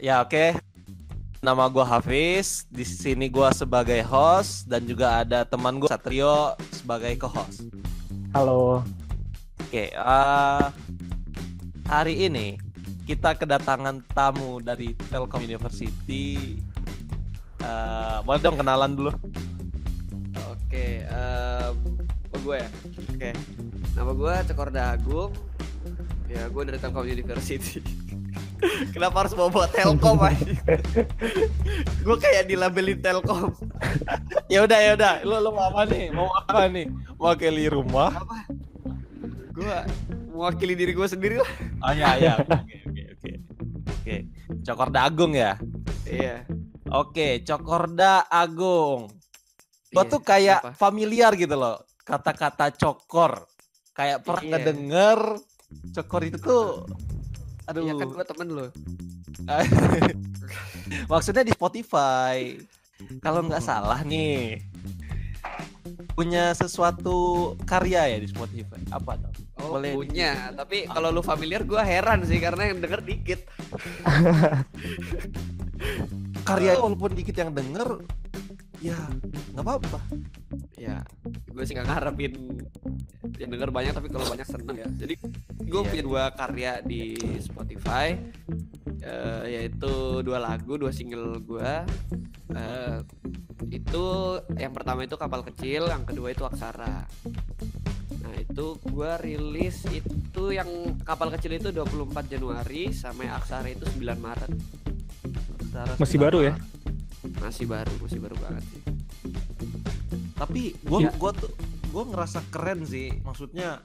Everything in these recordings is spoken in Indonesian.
ya oke. Nama gue Hafiz. Di sini gue sebagai host dan juga ada teman gue Satrio sebagai co-host. Halo. Oke, eh, hari ini kita kedatangan tamu dari Telkom University. Eh, boleh dong kenalan dulu. Oke, um, gue ya. Oke, nama gue Cekorda Agung. Ya, gue dari Telkom University. Kenapa harus bawa bawa Telkom aja? gue kayak dilabelin Telkom. ya udah ya udah, lu lu mau apa nih? Mau apa nih? Mewakili rumah? Apa? Gue mewakili diri gue sendiri lah. Oh ya ya. Oke oke oke. Oke. Cokorda Agung ya. Iya. Oke, Cokorda Agung. Gua Iya, tuh kayak apa? familiar gitu loh kata-kata cokor. Kayak pernah Iya. ngedenger cokor itu tuh aduh. Iya kan gue temen lo. Maksudnya di Spotify. Kalau nggak salah nih punya sesuatu karya ya di Spotify. Apa dong? Oh Boleh di- punya, tapi kalau lu familiar gue heran sih karena yang denger dikit. Karya walaupun dikit yang denger ya nggak apa-apa. Ya, gue sih gak ngarepin yang denger banyak tapi kalau banyak seneng ya. Jadi gue Iya. punya dua karya di Spotify, eh, yaitu dua lagu, dua single gue. Eh, itu yang pertama itu kapal kecil, yang kedua itu aksara. Nah itu gue rilis itu yang kapal kecil itu 24 Januari sampai aksara itu 9 Maret. Secara Masih baru ya? Masih baru, masih baru banget sih. tapi gue Ya. gua tuh gue ngerasa keren sih maksudnya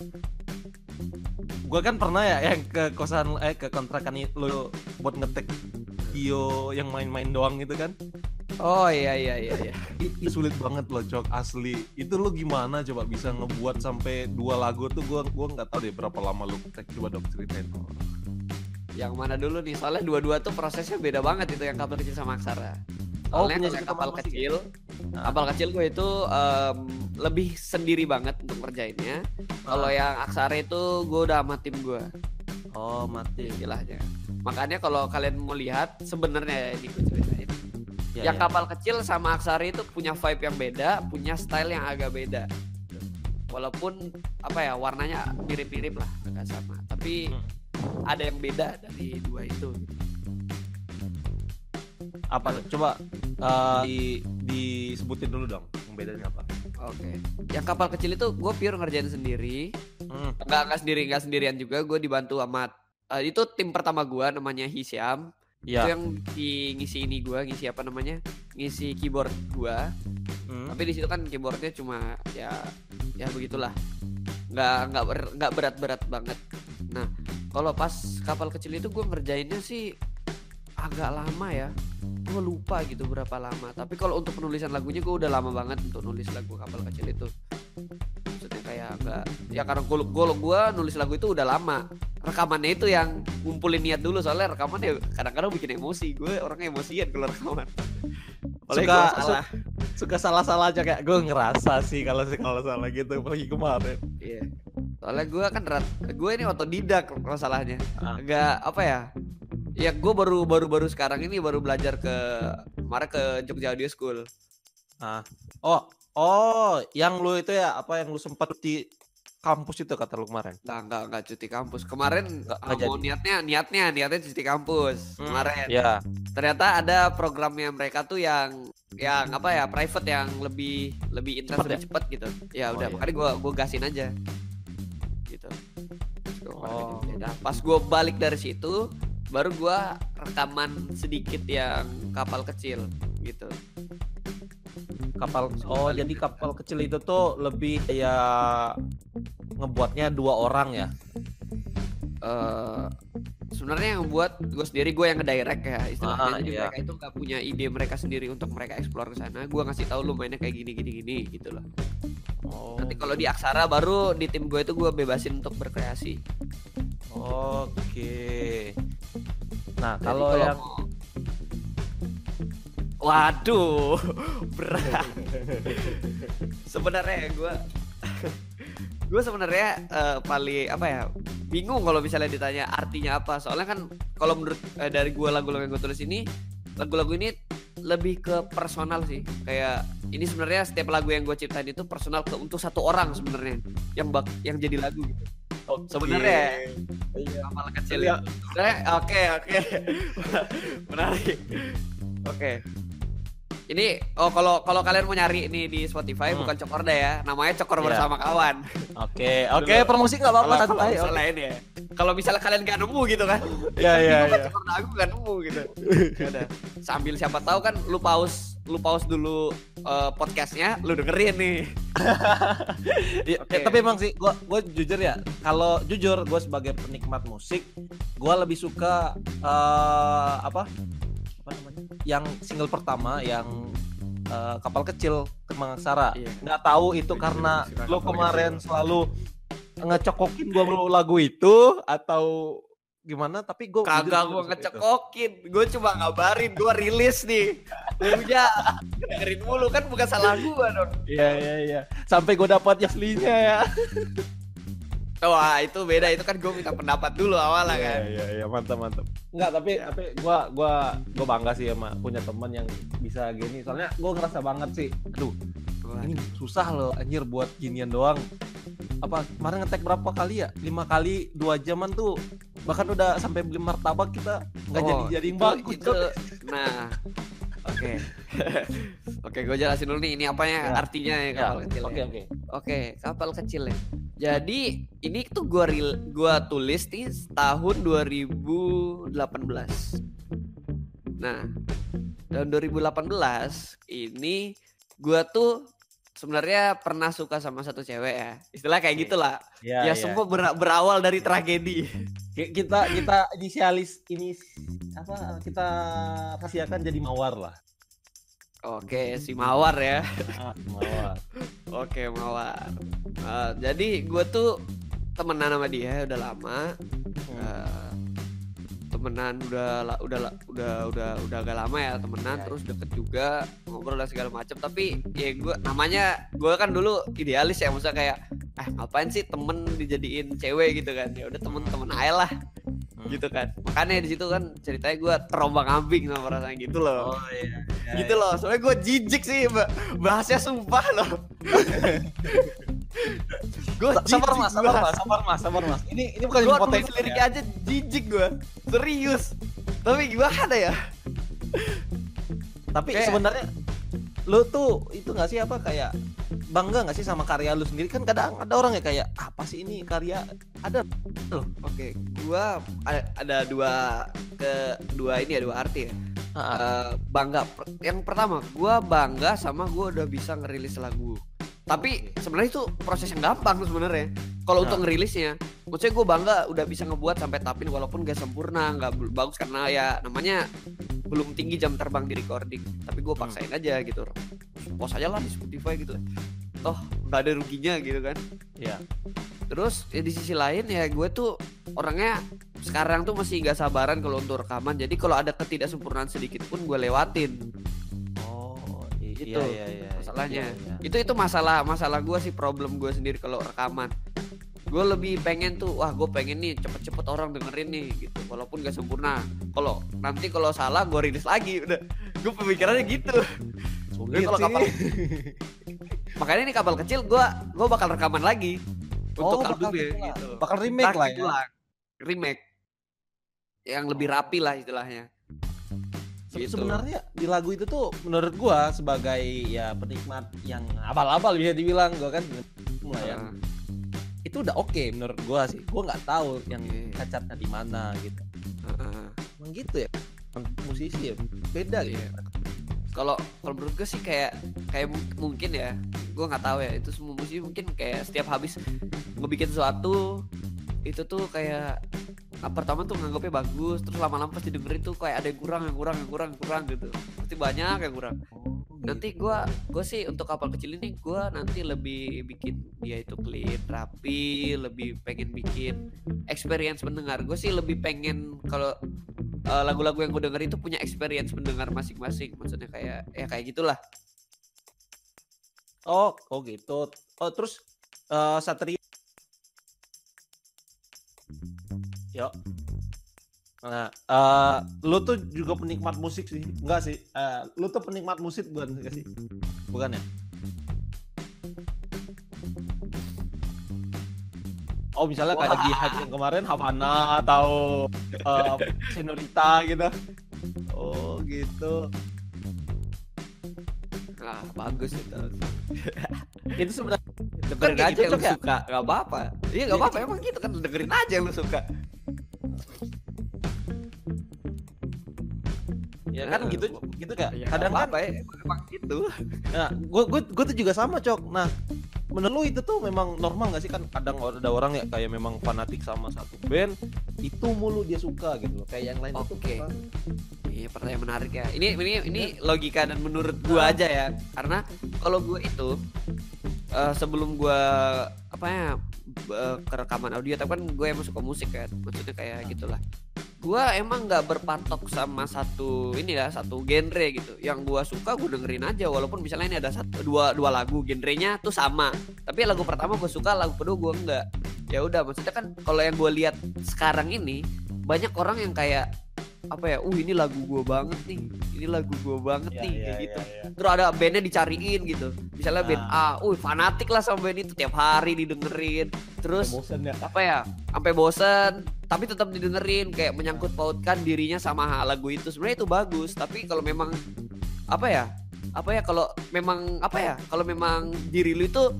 gue kan pernah ya yang ke kosan eh ke kontrakan lo buat ngetek video yang main-main doang gitu kan Oh iya iya iya iya. I- i- sulit banget loh cok asli itu lo gimana coba bisa ngebuat sampai dua lagu tuh gue gua nggak tahu deh berapa lama lo ngetek coba dong ceritain Yang mana dulu nih? Soalnya dua-dua tuh prosesnya beda banget itu yang kapal kecil sama aksara. Oh, punya Soalnya kalau yang cerita kapal kecil, Nah. kapal kecil gue itu em, lebih sendiri banget untuk ngerjainnya. Kalau yang aksara itu gue udah sama tim gue oh mati istilahnya. Makanya kalau kalian mau lihat sebenarnya ya, ini gue ceritain. Ya, yang ya. kapal kecil sama aksara itu punya vibe yang beda, punya style yang agak beda. Walaupun apa ya warnanya mirip-mirip lah, agak sama. Tapi Hmm. ada yang beda dari dua itu. apa coba eh, di disebutin dulu dong bedanya apa Oke. Yang kapal kecil itu gue pure ngerjain sendiri. Hmm. Enggak enggak sendiri, enggak sendirian juga. Gue dibantu sama eh, itu tim pertama gue namanya Hisiam. Itu ya yang di ngisi ini gue, ngisi apa namanya? Ngisi keyboard gue. Hmm. Tapi di situ kan keyboardnya cuma ya ya begitulah. Nggak nggak ber- nggak berat-berat banget. Nah, kalau pas kapal kecil itu gue ngerjainnya sih agak lama ya. Gue lupa gitu berapa lama. Tapi kalau untuk penulisan lagunya gue udah lama banget untuk nulis lagu kapal kecil itu. Maksudnya kayak agak ya karena gue gue gue nulis lagu itu udah lama. Rekamannya itu yang ngumpulin niat dulu soalnya rekamannya kadang-kadang bikin emosi. Gue orangnya emosian kalau rekaman. Apalagi Suka- kalau salah. suka salah-salah aja kayak gue ngerasa sih kalau sih kalau salah gitu apalagi kemarin Iya. Soalnya gue kan rat, gue ini otodidak masalahnya. Ah. Agak apa ya? Ya gue baru baru baru sekarang ini baru belajar ke kemarin ke Jogja Audio School. ah oh oh yang lu itu ya apa yang lu sempat di kampus itu kata lu kemarin Nah, enggak enggak cuti kampus. Kemarin Nggak- uh, nggak mau jadi. niatnya niatnya niatnya cuti kampus Hmm, kemarin. ya Ternyata ada programnya mereka tuh yang yang apa ya private yang lebih lebih intens lebih cepet gitu. Ya Oh, udah iya. makanya gue gue gasin aja. Gitu. Terus gua Oh. Nah, pas gue balik dari situ baru gue rekaman sedikit yang kapal kecil gitu. kapal oh jadi kapal kecil itu tuh lebih ya ngebuatnya dua orang ya? Eh sebenarnya yang buat gue sendiri gue yang ngedirect ya istilahnya. Ah, jadi iya. mereka itu nggak punya ide mereka sendiri untuk mereka explore ke sana. Gue ngasih tahu lu mainnya kayak gini gini gini gitu loh. Oh. Nanti kalau di aksara baru di tim gue itu gue bebasin untuk berkreasi. Oke nah Jadi kalau yang Waduh, berat. Sebenarnya gue gue sebenarnya eh, paling apa ya bingung kalau misalnya ditanya artinya apa. Soalnya kan kalau menurut eh, dari gue lagu-lagu yang gue tulis ini lagu-lagu ini lebih ke personal sih. Kayak ini sebenarnya setiap lagu yang gue ciptain itu personal ke untuk satu orang sebenarnya yang bak yang jadi lagu gitu sebenarnya Iya. kapal kecil ya. Oke oke. Menarik. Oke ini oh kalau kalau kalian mau nyari ini di Spotify Hmm. bukan Cokorda ya namanya Cokor Iya. bersama kawan Oke, oke, Dulu. promosi nggak apa-apa kalau kalau santai. misalnya ini ya kalau misalnya kalian gak nemu gitu kan Iya, iya, kan iya. Cokorda aku gak nemu gitu Ya udah. sambil siapa tahu kan lu pause lu pause dulu eh, podcastnya lu dengerin nih eh, tapi emang sih gua gua jujur ya, kalau jujur gua sebagai penikmat musik, gua lebih suka eh apa? Apa namanya? Yang single pertama yang eh, kapal kecil Kemang Aksara. Iya. Nggak tahu itu Iya, karena suka lo kapal kemarin kecil. selalu ngecokokin gua mulu lagu itu atau gimana tapi gua jujur kagak itu. ngecekokin gue cuma ngabarin gue rilis nih lu ya dengerin mulu kan bukan salah gua dong Iya iya iya. Sampai gua dapat yang aslinya ya. Wah itu beda itu kan gue minta pendapat dulu awalnya kan Iya iya mantap mantap. Enggak tapi tapi gua gua gua bangga sih sama punya teman yang bisa gini. Soalnya gua ngerasa banget sih. Aduh, ini susah loh anjir buat ginian doang. Apa kemarin ngetek berapa kali ya? Lima kali dua jaman tuh bahkan udah sampai beli martabak kita nggak Oh, jadi jadi itu- bagus itu nah oke oke gue jelasin dulu nih ini apanya Ya. artinya ya Ya, kapal kecil Oke ya. oke. Oke, kapal kecil ya. Jadi ini tuh gua ril, gua tulis nih tahun 2018. Nah, tahun 2018 ini gua tuh sebenarnya pernah suka sama satu cewek ya. Istilah kayak gitulah. Ya, ya ya. semua ber- berawal dari tragedi. Ki- kita kita inisialis ini apa kita rahasiakan jadi mawar lah. Oke, si Mawar ya. Ah, mawar. Oke, Mawar. Eh, jadi gua tuh temenan sama dia udah lama. Hmm. Eh, temenan udah udah udah udah udah agak lama ya temenan Ya, terus deket juga ngobrol dan segala macam tapi ya gue namanya gue kan dulu idealis ya maksudnya kayak ah ngapain sih temen dijadiin cewek gitu kan? Ya udah temen-temen aja lah Hmm. gitu kan. Makanya di situ kan ceritanya gue terombang ambing sama perasaan gitu loh. Oh iya. iya, gitu loh soalnya gue jijik sih ba- bahasnya sumpah loh gue Sa- Sabar mas, sabar mas, sabar mas, sabar mas. Ini ini bukan gue potensi nulis liriknya aja jijik gue serius. Tapi gimana ya? Tapi Kayak- sebenarnya lu tuh itu nggak sih apa kayak bangga nggak sih sama karya lu sendiri? Kan kadang ada orang ya kayak apa sih ini karya? Ada loh. Oke, gua ada, ada dua ke dua ini ya dua arti ya. Eh, bangga. Yang pertama, gua bangga sama gua udah bisa ngerilis lagu. Tapi sebenarnya itu proses yang gampang sebenarnya. Kalau Nah. untuk ngerilisnya, maksudnya gua bangga udah bisa ngebuat sampai tapin walaupun gak sempurna, nggak bel- bagus karena ya namanya belum tinggi jam terbang di recording. Tapi gua paksain aja gitu. Post aja lah di Spotify gitu. Toh nggak ada ruginya gitu kan. ya Terus ya di sisi lain ya gue tuh orangnya sekarang tuh masih nggak sabaran kalau untuk rekaman. Jadi kalau ada ketidaksempurnaan sedikit pun gue lewatin. Oh i- Itu iya iya iya masalahnya. iya, iya. Itu itu masalah masalah gue sih problem gue sendiri kalau rekaman. Gue lebih pengen tuh wah gue pengen nih cepet-cepet orang dengerin nih gitu. Walaupun gak sempurna. Kalau nanti kalau salah gue rilis lagi udah. Gue pemikirannya gitu. Sulit kalau sih. kapal- Makanya ini kapal kecil gue gue bakal rekaman lagi Oh, untuk albumnya gitu gitu. bakal remake Ntar lah ya diulang. remake yang lebih rapi lah istilahnya gitu. sebenarnya di lagu itu tuh menurut gua sebagai ya penikmat yang abal-abal bisa dibilang gua kan mulai Nah, itu udah oke menurut gua sih. Gua nggak tahu yang cacatnya di mana gitu. Heeh. emang gitu ya? Musisi ya? Beda gitu. Iya. kalau kalau menurut gue sih kayak kayak mu- mungkin ya gue nggak tahu ya itu semua musisi mungkin kayak setiap habis ngebikin sesuatu itu tuh kayak pertama tuh nganggapnya bagus terus lama-lama pasti dengerin tuh kayak ada yang kurang yang kurang yang kurang yang kurang gitu. Pasti banyak yang kurang. Oh, nanti gua gue sih untuk kapal kecil ini gua nanti lebih bikin dia itu clean rapi lebih pengen bikin experience pendengar gue sih lebih pengen kalau eh, lagu-lagu yang gue denger itu punya experience pendengar masing-masing. Maksudnya kayak ya kayak gitulah. Oh, oh gitu. Oh, terus eh Satria Yo. Nah, uh, lu tuh juga penikmat musik sih? Enggak sih? Uh, lu tuh penikmat musik bukan sih? Bukan ya? Oh misalnya kayak di hype yang kemarin Havana atau uh, Senorita gitu. Oh gitu. Nah, bagus itu. itu sebenarnya dengerin Kan aja kayak yang gitu, lu Cok, ya? suka, nggak apa-apa. Iya nggak apa-apa, emang gitu kan dengerin aja yang lu suka. Ya kan Heeh. gitu gitu kayak Ya, kadang kan ya, emang gitu. Nah, gue gue gue tuh juga sama cok. Nah, menurut lu itu tuh memang normal gak sih kan kadang ada orang ya kayak memang fanatik sama satu band itu mulu dia suka gitu loh. Kayak yang lain Oke. bukan. Iya pertanyaan menarik ya. Ini ini ini logika dan menurut gua aja ya. Karena kalau gua itu eh, sebelum gua apa ya eh, ke rekaman audio, tapi kan gue emang suka musik kan. Maksudnya kayak gitulah. Gua emang nggak berpatok sama satu ini ya satu genre gitu. Yang gua suka gua dengerin aja walaupun misalnya ini ada satu dua dua lagu genrenya tuh sama. Tapi lagu pertama gua suka, lagu kedua gua enggak. Ya udah maksudnya kan kalau yang gua lihat sekarang ini banyak orang yang kayak apa ya, uh ini lagu gua banget nih, ini lagu gua banget Iya, nih iya, kayak iya, gitu. iya. Terus ada bandnya dicariin gitu. Misalnya band Ah. A, uh fanatik lah sama band itu tiap hari didengerin. Terus Bosen ya. apa ya sampai bosen tapi tetap didengerin kayak menyangkut pautkan dirinya sama lagu itu sebenarnya itu bagus tapi kalau memang apa ya apa ya kalau memang apa ya kalau memang diri lu itu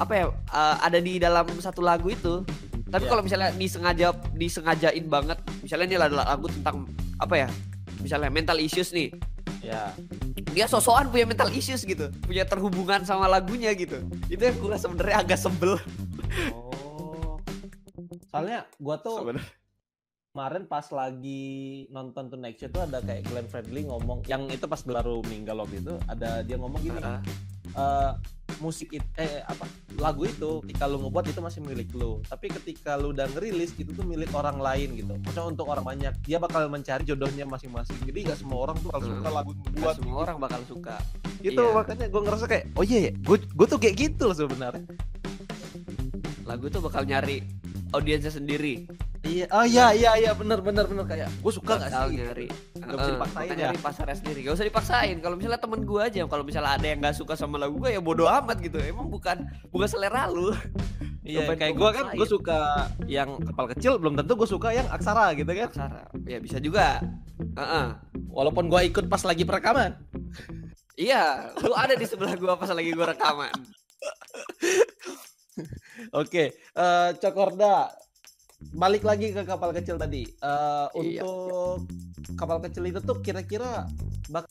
apa ya eh, ada di dalam satu lagu itu tapi Iya. kalau misalnya disengaja disengajain banget misalnya ini adalah lagu tentang apa ya misalnya mental issues nih Ya. dia sosokan punya mental issues gitu punya terhubungan sama lagunya gitu itu yang gue sebenarnya agak sebel Oh. Soalnya gua tuh sebenarnya kemarin pas lagi nonton Tonight Show tuh ada kayak Glenn Fredly ngomong yang itu pas baru meninggal waktu itu ada dia ngomong gini Ah. Eh, musik it, eh apa lagu itu ketika lu ngebuat itu masih milik lu. Tapi ketika lu udah ngerilis itu tuh milik orang lain gitu. Maksudnya untuk orang banyak. Dia bakal mencari jodohnya masing-masing. Jadi gak semua orang tuh kalau Hmm. suka lagu Nggak buat semua orang bakal suka. Gitu Iya. makanya gue ngerasa kayak oh iya ya gue gue tuh kayak gitu loh sebenarnya. Lagu tuh bakal nyari audiensnya sendiri. Iya oh iya iya iya benar benar benar. Kayak gue suka gak bakal sih? Nyari Nggak bisa Heeh, dipaksain ya. nyari pasarnya sendiri. Gak usah dipaksain. Kalau misalnya temen gue aja kalau misalnya ada yang nggak suka sama lagu gue ya bodoh amat gitu. Emang bukan bukan selera lu. Iya kayak gue kan gue suka yang kapal kecil belum tentu gue suka yang aksara gitu kan. Aksara. Ya bisa juga. Heeh. walaupun gue ikut pas lagi perekaman. Iya lu ada di sebelah gue pas lagi gue rekaman Oke, eh Cokorda, balik lagi ke kapal kecil tadi. Eh Iya. untuk kapal kecil itu tuh kira-kira bak-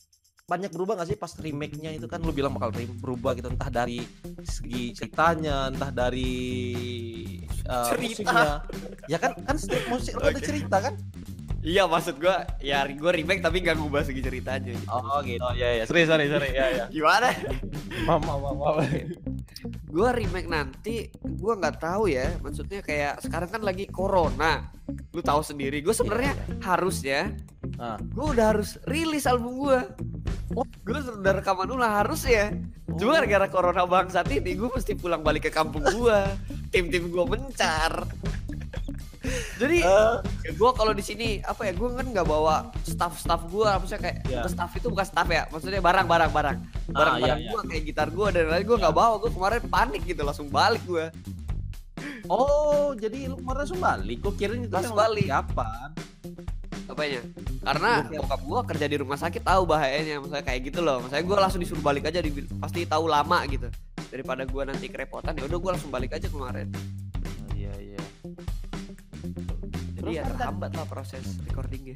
banyak berubah gak sih pas remake-nya itu kan lu bilang bakal berubah gitu entah dari segi ceritanya, entah dari eh, Cerita. musiknya. Ya kan kan musik lu ada cerita kan? Iya maksud gue ya gue remake tapi nggak ngubah segi ceritanya Oh gitu. Oh iya iya. Sorry sorry sorry. Ya ya. gimana maaf maaf. maaf. gue remake nanti gue nggak tahu ya maksudnya kayak sekarang kan lagi corona lu tahu sendiri gue sebenarnya harusnya Nah. gue udah harus rilis album gue oh, gue udah rekaman dulu harus ya cuma gara-gara corona bangsat ini gue mesti pulang balik ke kampung gue tim-tim gue mencar jadi Eh, gue kalau di sini apa ya gue kan nggak bawa staff-staff gue maksudnya kayak Iya. bukan staff itu bukan staff ya maksudnya barang-barang barang barang-barang iya, iya. gue kayak gitar gue dan lain gue nggak bawa gue kemarin panik gitu langsung balik gue oh jadi lu kemarin langsung balik? Gue kirain itu Langsung balik. Kapan? apanya karena bokap gue kerja di rumah sakit tahu bahayanya maksudnya kayak gitu loh maksudnya gue langsung disuruh balik aja di, pasti tahu lama gitu daripada gue nanti kerepotan ya udah gue langsung balik aja kemarin Terus ya kan- terhambat lah proses recordingnya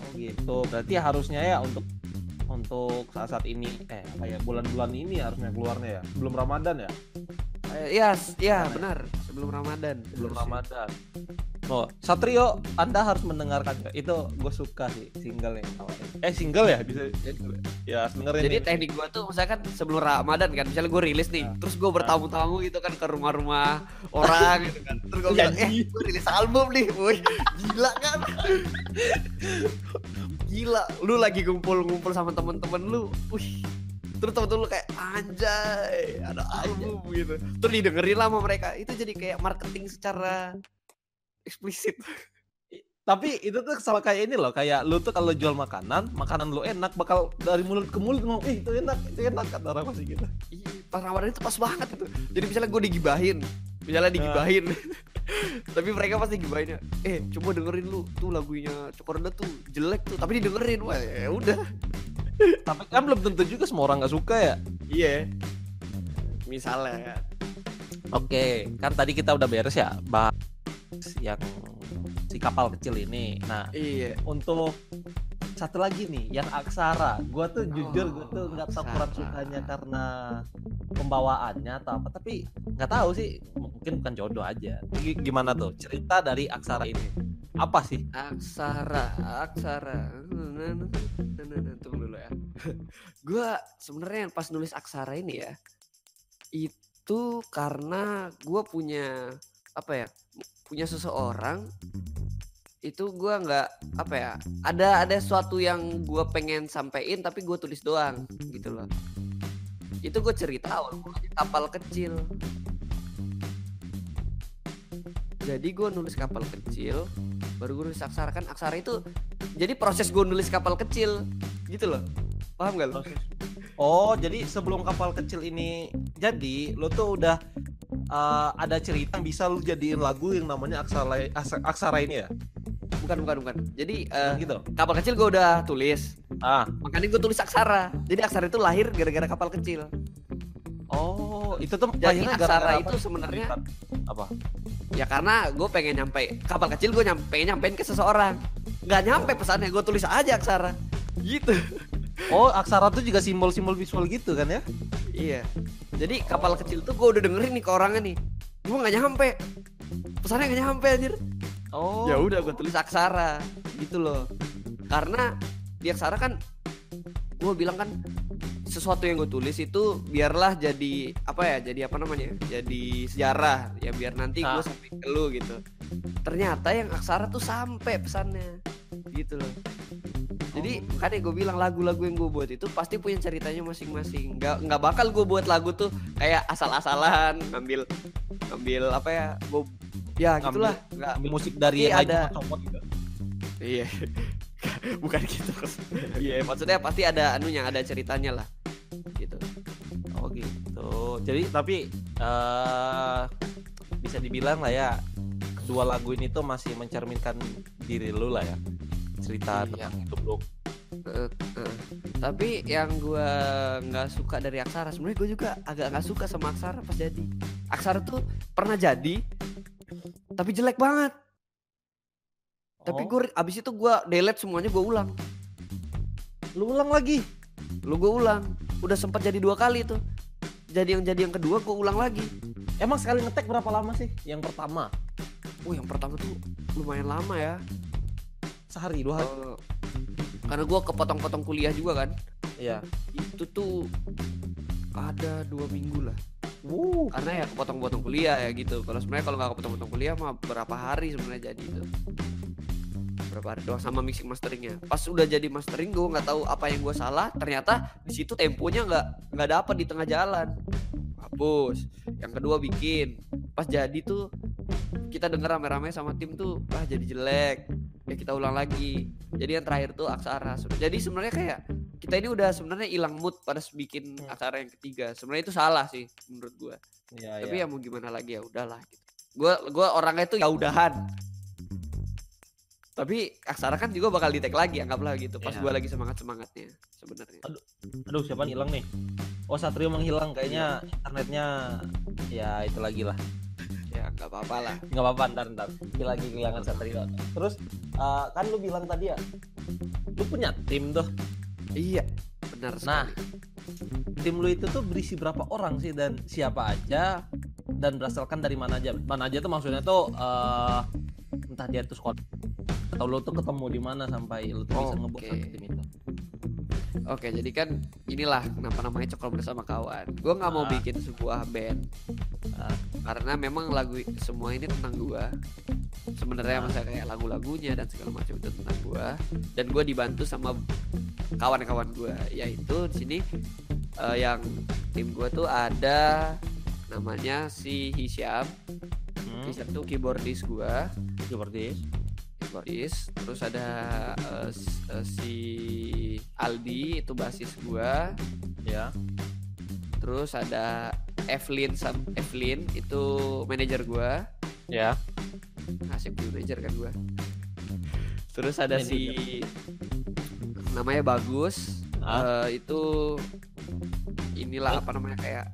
Oh gitu. Berarti harusnya ya untuk untuk saat-saat ini eh ya bulan-bulan ini harusnya keluarnya ya. Belum Ramadan ya? Eh, iya s- iya ya? benar sebelum ramadan Belum harusnya. Ramadan. Oh, Satrio, Anda harus mendengarkan itu gue suka sih single yang. Eh single ya bisa ya dengerin. Jadi nih. teknik gua tuh misalnya kan sebelum Ramadan kan, misalnya gue rilis nih, Nah. terus gue bertamu-tamu gitu kan ke rumah-rumah orang gitu kan. Terus gue bilang, eh gue rilis album nih, woi gila kan? gila, lu lagi ngumpul-ngumpul sama temen-temen lu, wih. Terus temen-temen lu kayak anjay, ada album gitu. Terus didengerin lah sama mereka. Itu jadi kayak marketing secara eksplisit Tapi itu tuh sama kayak ini loh, kayak lu tuh kalau jual makanan, makanan lu enak bakal dari mulut ke mulut ngomong, ih itu enak, itu enak kata orang pasti gitu. Iya, pas Ramadan itu pas banget itu jadi misalnya gue digibahin misalnya digibahin tapi mereka pasti gibahinnya eh coba dengerin lu tuh lagunya Cokorda tuh jelek tuh tapi didengerin wah ya udah Tapi kan belum tentu juga semua orang nggak suka ya. iya misalnya Oke, kan tadi kita udah beres ya bahas yang si kapal kecil ini. Nah, iya untuk satu lagi nih yang aksara. Gue tuh jujur gue tuh nggak tahu kurang sukanya karena pembawaannya atau apa tapi nggak tahu sih. Mungkin bukan jodoh aja. G- gimana tuh cerita dari aksara ini? Apa sih? Aksara aksara. Tunggu dulu ya. Gue sebenarnya yang pas nulis aksara ini ya itu karena gue punya apa ya punya seseorang itu gue nggak apa ya ada ada sesuatu yang gue pengen sampein tapi gue tulis doang gitu loh. Itu gue cerita mulanya kapal kecil. Jadi gue nulis kapal kecil baru gue nulis aksara. Kan aksara itu jadi proses gue nulis kapal kecil gitu loh. Paham gak lo? oh jadi sebelum kapal kecil ini jadi lo tuh udah uh, ada cerita bisa lo jadiin lagu yang namanya aksara Aks- aksara ini ya bukan bukan bukan. Jadi eh, gitu? kapal kecil gue udah tulis. Ah. Makanya gue tulis aksara. Jadi aksara itu lahir gara-gara kapal kecil. Oh itu tuh Jadi aksara gara-gara itu apa? sebenarnya apa? Ya karena gue pengen nyampe kapal kecil gue nyampe nyampein ke seseorang. Nggak nyampe pesannya gue tulis aja aksara. Gitu. Oh aksara tuh juga simbol-simbol visual gitu kan ya? Iya. Jadi kapal kecil tuh gue udah dengerin nih ke orangnya nih. Gue nggak nyampe. Pesannya nggak nyampe anjir oh. Ya udah gue tulis aksara gitu loh. Karena di aksara kan gue bilang kan sesuatu yang gue tulis itu biarlah jadi apa ya jadi apa namanya jadi sejarah. Ya biar nanti gue Ah. sampai ke lu gitu. Ternyata yang aksara tuh sampai pesannya gitu loh. Jadi makanya gue bilang lagu-lagu yang gue buat itu pasti punya ceritanya masing-masing. Nggak nggak bakal gue buat lagu tuh kayak asal-asalan ngambil ngambil apa ya gue ya Ngambil- gitulah nggak ambil musik dari yang ada- gitu. Iya. Bukan gitu. Iya, maksudnya pasti ada anunya, ada ceritanya lah. Gitu. Oh gitu. Jadi tapi eh bisa dibilang lah ya kedua lagu ini tuh masih mencerminkan diri lu lah ya. Cerita Iya. tentang hidup lu. Eh. Tapi yang gua nggak suka dari Aksara, sebenarnya gue juga agak nggak suka sama Aksara pas jadi. Aksara tuh pernah jadi, tapi jelek banget. Tapi Oh, gue abis itu gua delete semuanya gue ulang. lu ulang lagi. Lu gue ulang. Udah sempat jadi dua kali tuh. Jadi yang jadi yang kedua gue ulang lagi. Emang sekali ngetek berapa lama sih? Yang pertama Oh yang pertama tuh lumayan lama ya. sehari dua hari. Eh, karena gue kepotong-potong kuliah juga kan Iya. itu tuh ada dua minggu lah. Wuh. karena ya kepotong-potong kuliah ya gitu. Kalau sebenarnya kalau nggak kepotong-potong kuliah mah berapa hari sebenarnya jadi itu berapa hari doang sama mixing masteringnya. Pas udah jadi mastering gue nggak tahu apa yang gue salah. Ternyata di situ temponya nggak nggak dapet di tengah jalan. Hapus. Yang kedua bikin. Pas jadi tuh kita denger rame-rame sama tim tuh ah jadi jelek. Ya kita ulang lagi. Jadi yang terakhir tuh aksara. Jadi sebenarnya kayak kita ini udah sebenarnya hilang mood pada bikin Hmm. aksara yang ketiga sebenarnya itu salah sih menurut gua Iya, tapi iya. ya mau gimana lagi ya udahlah gitu gua gua orangnya itu ya udahan tapi aksara kan juga bakal di tag lagi anggaplah gitu pas Iya. gua lagi semangat semangatnya sebenarnya Aduh, siapa nih hilang nih? Oh, Satrio menghilang kayaknya internetnya ya itu lagi lah. ya nggak apa-apa lah nggak apa-apa ntar ntar lagi kehilangan Satrio terus eh, kan lu bilang tadi ya lu punya tim tuh iya benar Nah. sekali. tim lu itu tuh berisi berapa orang sih? Dan siapa aja? Dan berasalkan dari mana aja? Mana aja tuh maksudnya tuh eh, entah dia tuh sekolah atau lu tuh ketemu di mana sampai lu tuh bisa ngebuat Oke. satu tim itu Oke, jadi kan inilah kenapa namanya Cokol bersama kawan. Gue nggak mau Ah. bikin sebuah band Ah. karena memang lagu semua ini tentang gua. Sebenarnya Ah. masa kayak lagu-lagunya dan segala macam itu tentang gua. Dan gue dibantu sama kawan-kawan gua, yaitu di sini eh, yang tim gua tuh ada namanya si Hisyam, Hmm. si satu keyboardis gua Keyboardis. keyboardis terus ada eh, si Aldi itu basis gua Ya. terus ada Evelyn sam Evelyn itu manajer gua Ya. asik manajer kan gua terus ada si namanya bagus Ah. Eh, itu inilah apa namanya kayak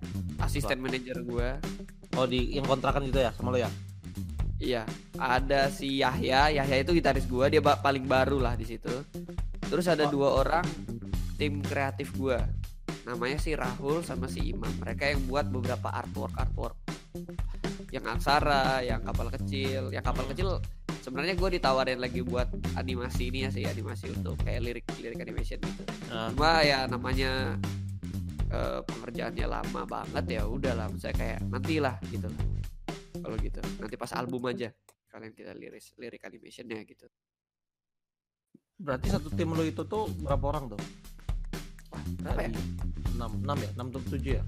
asisten manajer gua Oh di yang kontrakan gitu ya sama lo ya? Iya, ada si Yahya. Yahya itu gitaris gua, dia ba- paling baru lah di situ. Terus ada Oh. dua orang tim kreatif gua. Namanya si Rahul sama si Imam. Mereka yang buat beberapa artwork artwork. Yang aksara, yang kapal kecil, yang kapal kecil sebenarnya gue ditawarin lagi buat animasi ini ya sih animasi untuk kayak lirik lirik animation gitu. Nah, Cuma ya namanya Eh, pengerjaannya lama banget ya udah lah, saya kayak nantilah gitu. Kalau gitu nanti pas album aja kalian kita liris lirik animationnya gitu. Berarti satu tim lo itu tuh berapa orang tuh? Berapa ya? ya? enam enam ya? Enam tujuh ya?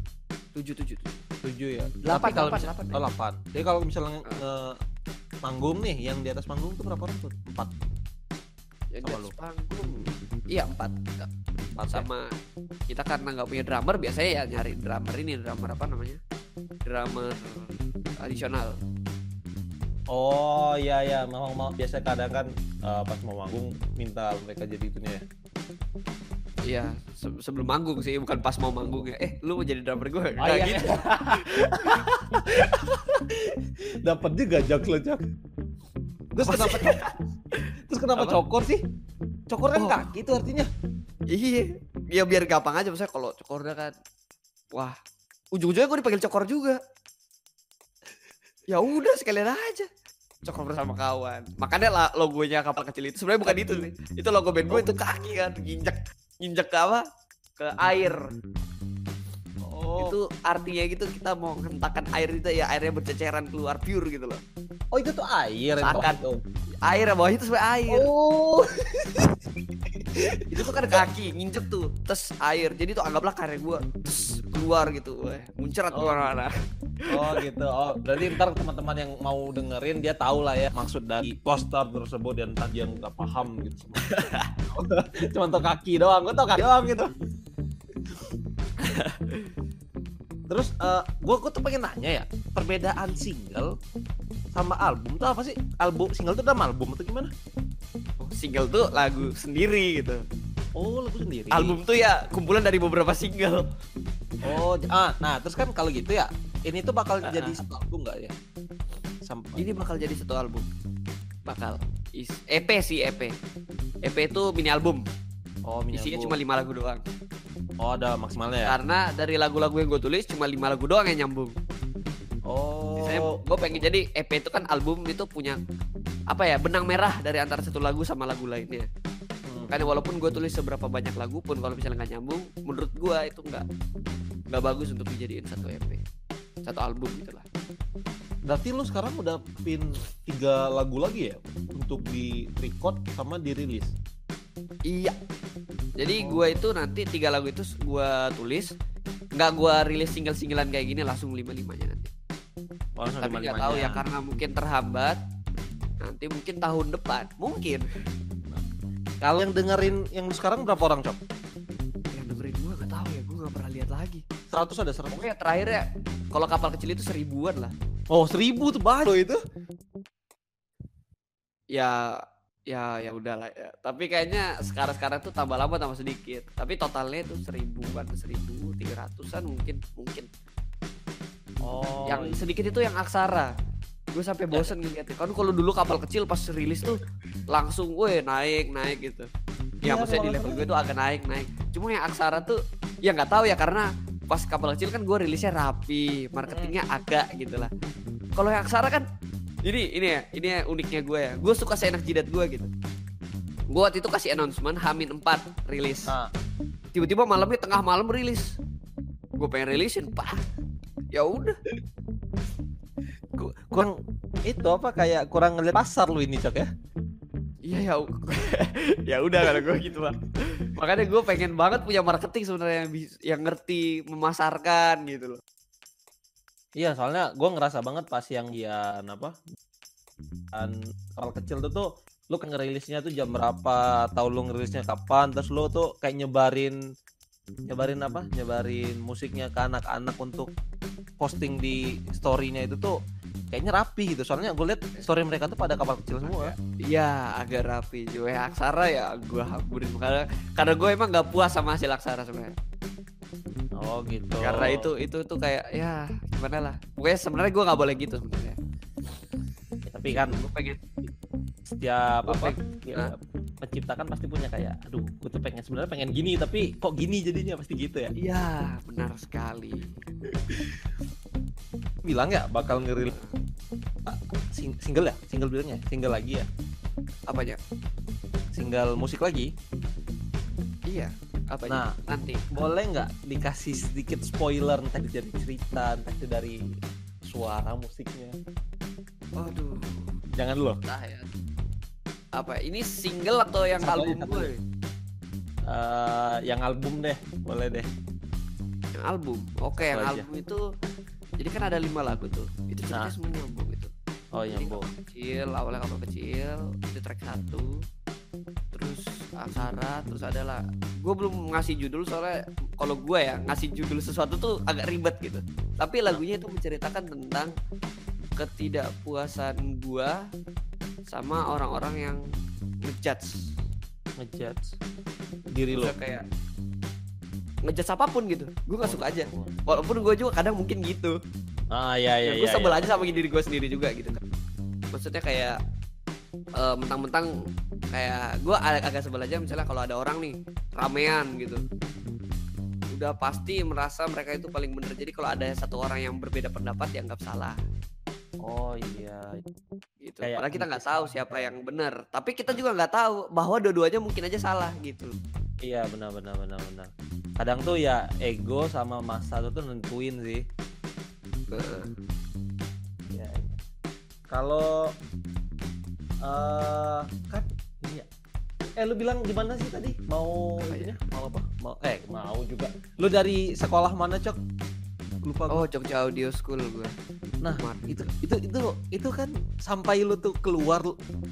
Tujuh tujuh tujuh. Ya? Delapan kalau delapan ya? oh delapan. Jadi kalau misalnya uh. nge panggung nih yang di atas panggung tuh berapa orang tuh? Empat. Yang di atas panggung? Iya empat okay. sama kita karena nggak punya drummer biasanya ya nyari drummer ini drummer apa namanya drummer tradisional oh iya ya memang mau biasa kadang kan uh, pas mau manggung minta mereka jadi itunya ya Iya, se sebelum manggung sih, bukan pas mau manggung ya. Eh, lu mau jadi drummer gue? Oh, nah, iya. gitu. dapat juga jok lo jok. Terus kenapa? Terus kenapa Apa? cokor sih? Cokor kan oh. kaki itu artinya. Iya, ya biar gampang aja. Misalnya kalau cokornya kan, wah, ujung-ujungnya gue dipanggil cokor juga. Ya udah sekalian aja. Cokor bersama kawan. Makanya lah logonya kapal kecil itu sebenarnya bukan itu sih. Itu logo band gue itu kaki kan, nginjek nginjek ke apa? Ke air. Oh, Itu artinya gitu kita mau hentakkan air itu ya airnya berceceran keluar pure gitu loh. Oh itu tuh air Seakan. itu. Air bawah itu sebenarnya air. Oh. itu tuh kan kaki nginjek tuh tes air jadi tuh anggaplah karya gua tes keluar gitu weh muncrat Oh. ke mana-mana Oh gitu. Oh, berarti ntar teman-teman yang mau dengerin dia tahu lah ya maksud dari poster tersebut dan tadi yang nggak paham gitu. Cuma tau kaki doang, gue tau kaki doang gitu. Terus eh gue gue tuh pengen nanya ya, perbedaan single sama album tuh apa sih? Album single tuh dalam album atau gimana? Oh, single tuh lagu sendiri gitu Oh, lagu sendiri. album tuh ya kumpulan dari beberapa single Oh, ah, nah terus kan kalau gitu ya, ini tuh bakal Ah, jadi satu album nggak ya? Sampai ini bakal jadi satu album bakal Is EP sih EP EP itu mini album oh, mini isinya album. cuma lima lagu doang Oh, ada maksimalnya ya? karena dari lagu-lagu yang gue tulis cuma lima lagu doang yang nyambung Oh. Saya gue pengen jadi EP itu kan album itu punya apa ya benang merah dari antara satu lagu sama lagu lainnya Hmm. Makanya walaupun gue tulis seberapa banyak lagu pun kalau misalnya nggak nyambung, menurut gue itu nggak nggak bagus untuk dijadiin satu EP, satu album gitu lah. Berarti lu sekarang udah pin tiga lagu lagi ya untuk di record sama dirilis. Iya. Jadi Oh. gue itu nanti tiga lagu itu gue tulis, nggak gue rilis single-singlean kayak gini langsung lima limanya nanti. Oh, langsung Tapi nggak tahu ya karena mungkin terhambat. Nanti mungkin tahun depan, mungkin. Kalau yang dengerin yang sekarang berapa orang, Cok? Yang dengerin gue nggak tahu ya, gue nggak pernah lihat lagi. 100 ada 100. Pokoknya terakhir ya, kalau kapal kecil itu seribuan lah. Oh, 1000 tuh banyak loh itu. ya ya ya udahlah ya. Tapi kayaknya sekarang sekarang tuh tambah lama tambah sedikit. Tapi totalnya itu seribuan seribu tiga ratusan mungkin mungkin. Oh. yang sedikit itu yang aksara. Gue sampai bosen ngeliatnya. Kan kalau dulu kapal kecil pas rilis tuh langsung weh naik naik gitu. Ya Iya, maksudnya di level gue tuh agak naik naik. Cuma yang aksara tuh ya nggak tahu ya karena pas kapal kecil kan gue rilisnya rapi marketingnya agak gitu lah. Kalau yang aksara kan ini ini ya ini ya uniknya gue ya. Gue suka seenak jidat gue gitu. Gue waktu itu kasih announcement Hamin 4 rilis. Nah, tiba-tiba malamnya tengah malam rilis. Gue pengen rilisin pak. Ya udah. Ku- kurang itu apa kayak kurang ngeliat pasar lu ini, Cok ya. Iya ya, ya udah kalau gue gitu bang. Makanya gue pengen banget punya marketing sebenarnya yang yang ngerti memasarkan gitu loh. Iya, soalnya gue ngerasa banget pas yang dia apa? Dan kapal kecil tuh tuh lu kan ngerilisnya tuh jam berapa, tahu lu ngerilisnya kapan, terus lu tuh kayak nyebarin nyebarin apa? Nyebarin musiknya ke anak-anak untuk posting di story-nya itu tuh kayaknya rapi gitu. Soalnya gue liat story mereka tuh pada kapal kecil semua. Iya agak rapi juga ya Aksara ya gue hamburin karena karena gue emang gak puas sama hasil Aksara sebenarnya Oh gitu. karena itu itu tuh kayak ya gimana lah. Pokoknya sebenarnya gue nggak boleh gitu sebenarnya. Tapi kan gue pengen setiap Gua apa ya, menciptakan pasti punya kayak aduh gue tuh pengen sebenarnya pengen gini tapi kok gini jadinya pasti gitu ya. Iya benar sekali. Bilang ya bakal ngerilis? Ah, sing- single ya? Single bilangnya? Single lagi ya? Apanya? Single musik lagi? Iya apa Nah. nanti. Boleh nggak dikasih sedikit spoiler entah itu dari cerita entah itu dari suara musiknya? Aduh jangan dulu. Entah ya. Apa ini single atau yang Satu aja, album gue Eh, yang album deh. Boleh deh. Yang album? Oke yang aja. album itu jadi kan ada lima lagu tuh. Itu ceritanya Nah. semua nyambung gitu. Oh kapal kecil awalnya kapal kecil itu track satu aksara terus adalah gue belum ngasih judul soalnya kalau gue ya ngasih judul sesuatu tuh agak ribet gitu. Tapi lagunya itu menceritakan tentang ketidakpuasan gue sama orang-orang yang ngejudge. Ngejudge. Diri lo. kayak ngejudge apa pun gitu. Gue nggak suka aja. Walaupun gue juga kadang mungkin gitu. Ah ya ya ya, gue sebel ya. aja sama diri gue sendiri juga gitu kan. Maksudnya kayak eh, mentang-mentang kayak gue ag agak sebel aja misalnya kalau ada orang nih ramean gitu. Udah pasti merasa mereka itu paling bener. Jadi kalau ada satu orang yang berbeda pendapat dianggap salah. Oh iya. Gitu. Kayak padahal kita nggak tahu siapa yang benar tapi kita juga nggak tahu bahwa dua-duanya mungkin aja salah gitu. Iya benar benar benar benar. Kadang tuh ya ego sama masa tuh tuh nentuin sih. Eh, Ya. Kalau eh kan ini ya. Eh lu bilang di mana sih tadi? Mau ini? Mau apa? Mau eh mau juga. Lu dari sekolah mana, Cok? Lupa gua. oh Jogja Audio School gue Nah, itu itu itu itu kan sampai lu tuh keluar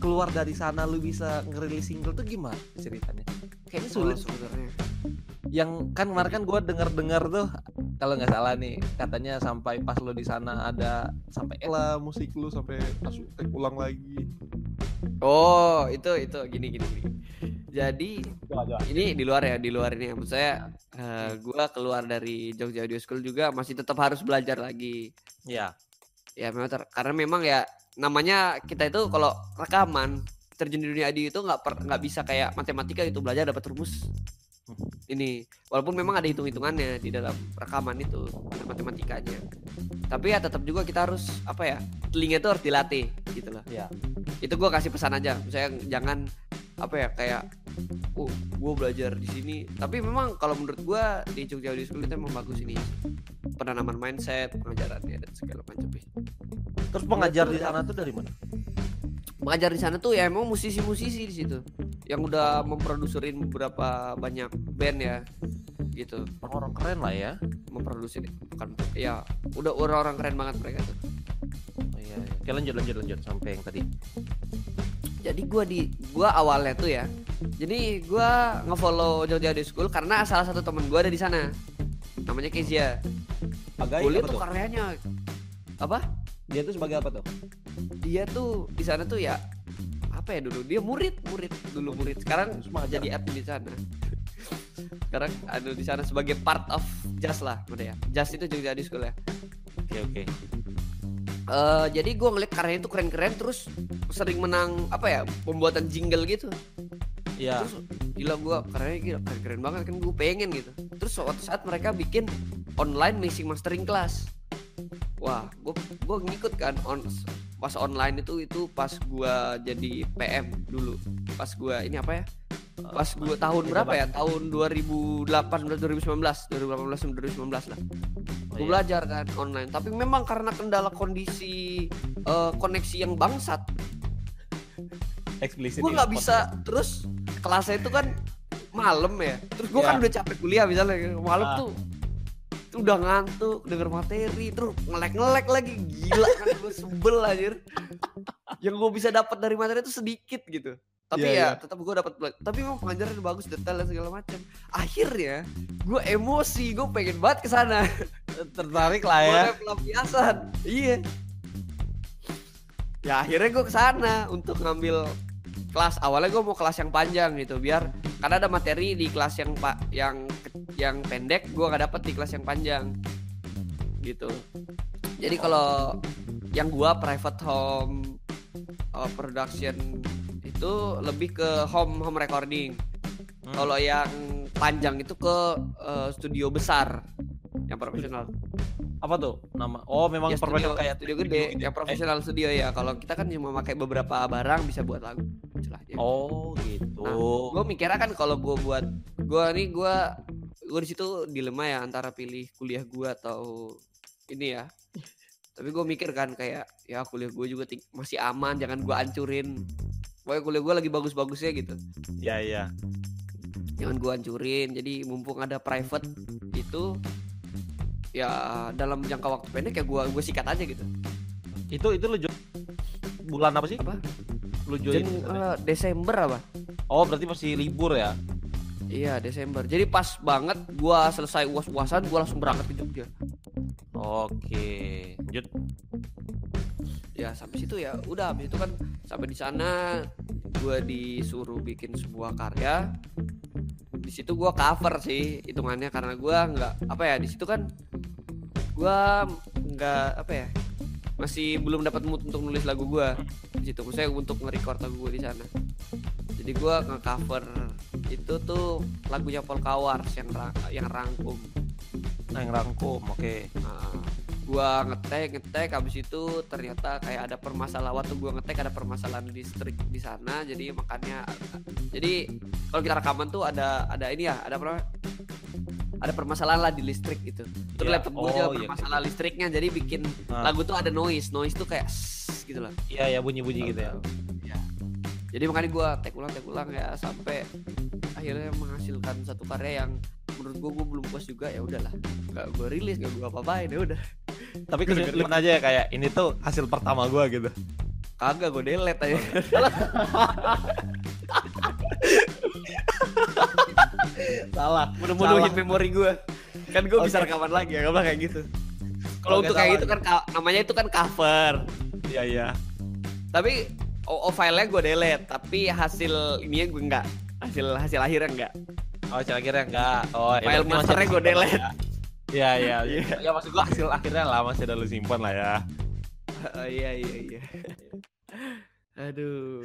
keluar dari sana lu bisa ngerilis single tuh gimana ceritanya? Kayaknya sulit sebenarnya yang kan kemarin kan gue dengar dengar tuh kalau nggak salah nih katanya sampai pas lo di sana ada sampai lah musik lu sampai masuk eh, ulang lagi Oh, itu itu gini gini gini. Jadi coba coba ini di luar ya, di luar ini. Maksud saya eh, gua keluar dari Jogja Audio School juga masih tetap harus belajar lagi. ya Ya memang ter- karena memang ya namanya kita itu kalau rekaman terjun di dunia audio itu nggak per- nggak bisa kayak matematika itu belajar dapat rumus ini walaupun memang ada hitung-hitungannya di dalam rekaman itu ada matematikanya. Tapi ya tetap juga kita harus apa ya telinga itu harus dilatih gitu loh. Ya itu gue kasih pesan aja saya jangan apa ya kayak oh gue belajar di sini. Tapi memang kalau menurut gue di Jogja Audio School itu emang bagus ini penanaman mindset pengajarannya dan segala macam terus pengajar di sana tuh dari mana pengajar di sana tuh ya emang musisi-musisi di situ. Yang udah memproduserin beberapa banyak band ya gitu. Orang keren lah ya. Memproduksi bukan ya udah orang-orang keren banget mereka tuh. Oh, iya, iya. oke lanjut lanjut lanjut sampai yang tadi. Jadi gua di gua awalnya tuh ya jadi gua ngefollow Jogja Audio School karena salah satu temen gua ada di sana. Namanya Kezia. Agai gue apa tuh tuh? karyanya. Apa? Dia tuh sebagai apa tuh dia tuh di sana tuh ya apa ya dulu dia murid murid dulu murid. Sekarang pengajar. jadi admin di sana. Sekarang ada di sana sebagai part of Jazz lah udah ya? Jazz itu Jogja Audio School ya. Oke oke. Eh, jadi gua ngeliat karyanya itu keren-keren terus sering menang apa ya pembuatan jingle gitu. Ya terus gila gua karyanya gila keren, keren banget kan gue pengen gitu. Terus suatu saat mereka bikin online mixing mastering class. Wah gua gua ngikut kan on pas online itu itu pas gua jadi PM dulu pas gua ini apa ya pas gua tahun berapa apa? ya tahun 2018 2019 2018 2019 lah Oh, gue iya. belajar kan online tapi memang karena kendala kondisi eh, koneksi yang bangsat eksplisit gue di nggak bisa terus kelasnya itu kan malam ya terus gue Ya. kan udah capek kuliah misalnya malam Ah. tuh udah ngantuk, denger materi, terus ngelek-ngelek lagi gila kan gue sebel anjir. Yang gue bisa dapat dari materi itu sedikit gitu. Tapi Iya, ya iya. tetap gue dapat tapi memang pengajaran bagus detail dan segala macam. Akhirnya gue emosi, gue pengen banget ke sana. Tertarik lah ya. Boleh pelampiasan. Iya. Ya akhirnya gue ke sana untuk ngambil kelas. Awalnya gue mau kelas yang panjang gitu, biar karena ada materi di kelas yang pak yang yang pendek gue nggak dapet di kelas yang panjang gitu. Jadi kalau yang gua private home uh, production itu lebih ke home home recording. Hmm. Kalau yang panjang itu ke uh, studio besar yang profesional. Apa tuh nama? Oh, memang Ya, studio, profesional kayak studio gede, gitu ya? yang profesional studio ya. Kalau kita kan cuma pakai beberapa barang bisa buat lagu istilahnya. Eh, oh, gitu. Gue mikirnya kan kalau gue buat gue nih gue gue di situ dilema ya antara pilih kuliah gue atau ini ya. Tapi gue mikir kan kayak ya kuliah gue juga ting- masih aman, jangan gue hancurin. Pokoknya kuliah gue lagi bagus-bagusnya gitu. ya ya. Jangan gue hancurin. Jadi mumpung ada private itu ya dalam jangka waktu pendek ya gue gue sikat aja gitu. Itu itu lu bulan apa sih? Apa? Lu join? Jan- eh, Desember apa? Oh, berarti masih libur ya? Iya Desember. Jadi pas banget gua selesai uas-uasan gua langsung berangkat ke Jogja. Oke. Lanjut. Ya sampai situ ya udah habis itu kan sampai di sana gua disuruh bikin sebuah karya. Di situ gua cover sih hitungannya karena gua nggak apa ya di situ kan gua nggak apa ya masih belum dapat mood untuk nulis lagu gua di situ saya untuk nge-record lagu gua di sana jadi gua nge-cover itu tuh lagunya Paul Kawars yang ra- yang rangkum Nah, yang rangkum. Oke. Nah, gua ngetek ngetek habis itu ternyata kayak ada permasalahan waktu gua ngetek ada permasalahan listrik di sana jadi makanya jadi kalau kita rekaman tuh ada ada ini ya ada apa ada permasalahan lah di listrik gitu. Terus Ya, laptop gua oh, juga iya, permasalahan listriknya jadi bikin Ah. lagu tuh ada noise noise tuh kayak sss gitu loh Iya, ya bunyi-bunyi gitu ya. Ya. jadi makanya gua tek ulang tek ulang ya sampai akhirnya menghasilkan satu karya yang menurut gua gua belum puas juga ya udahlah. Nggak gua rilis nggak gua apa-apain ya udah Tapi kesimpulan aja ya kayak ini tuh hasil pertama gua gitu. Kagak gue delete aja. Salah. Salah. memori gue. Kan gue bisa Oke. rekaman lagi ya, kayak gitu. Kalau untuk kayak gitu kan ka- namanya itu kan cover. Iya, iya. Tapi oh, oh, filenya gue delete, tapi hasil ininya gue enggak. Hasil hasil akhirnya enggak. Oh, hasil akhirnya enggak. Oh, ya File masternya lah delete. Ya. Iya, iya. iya. Ya maksud gua hasil akhirnya lah masih ada lu simpan lah ya. Oh, iya iya iya. Aduh.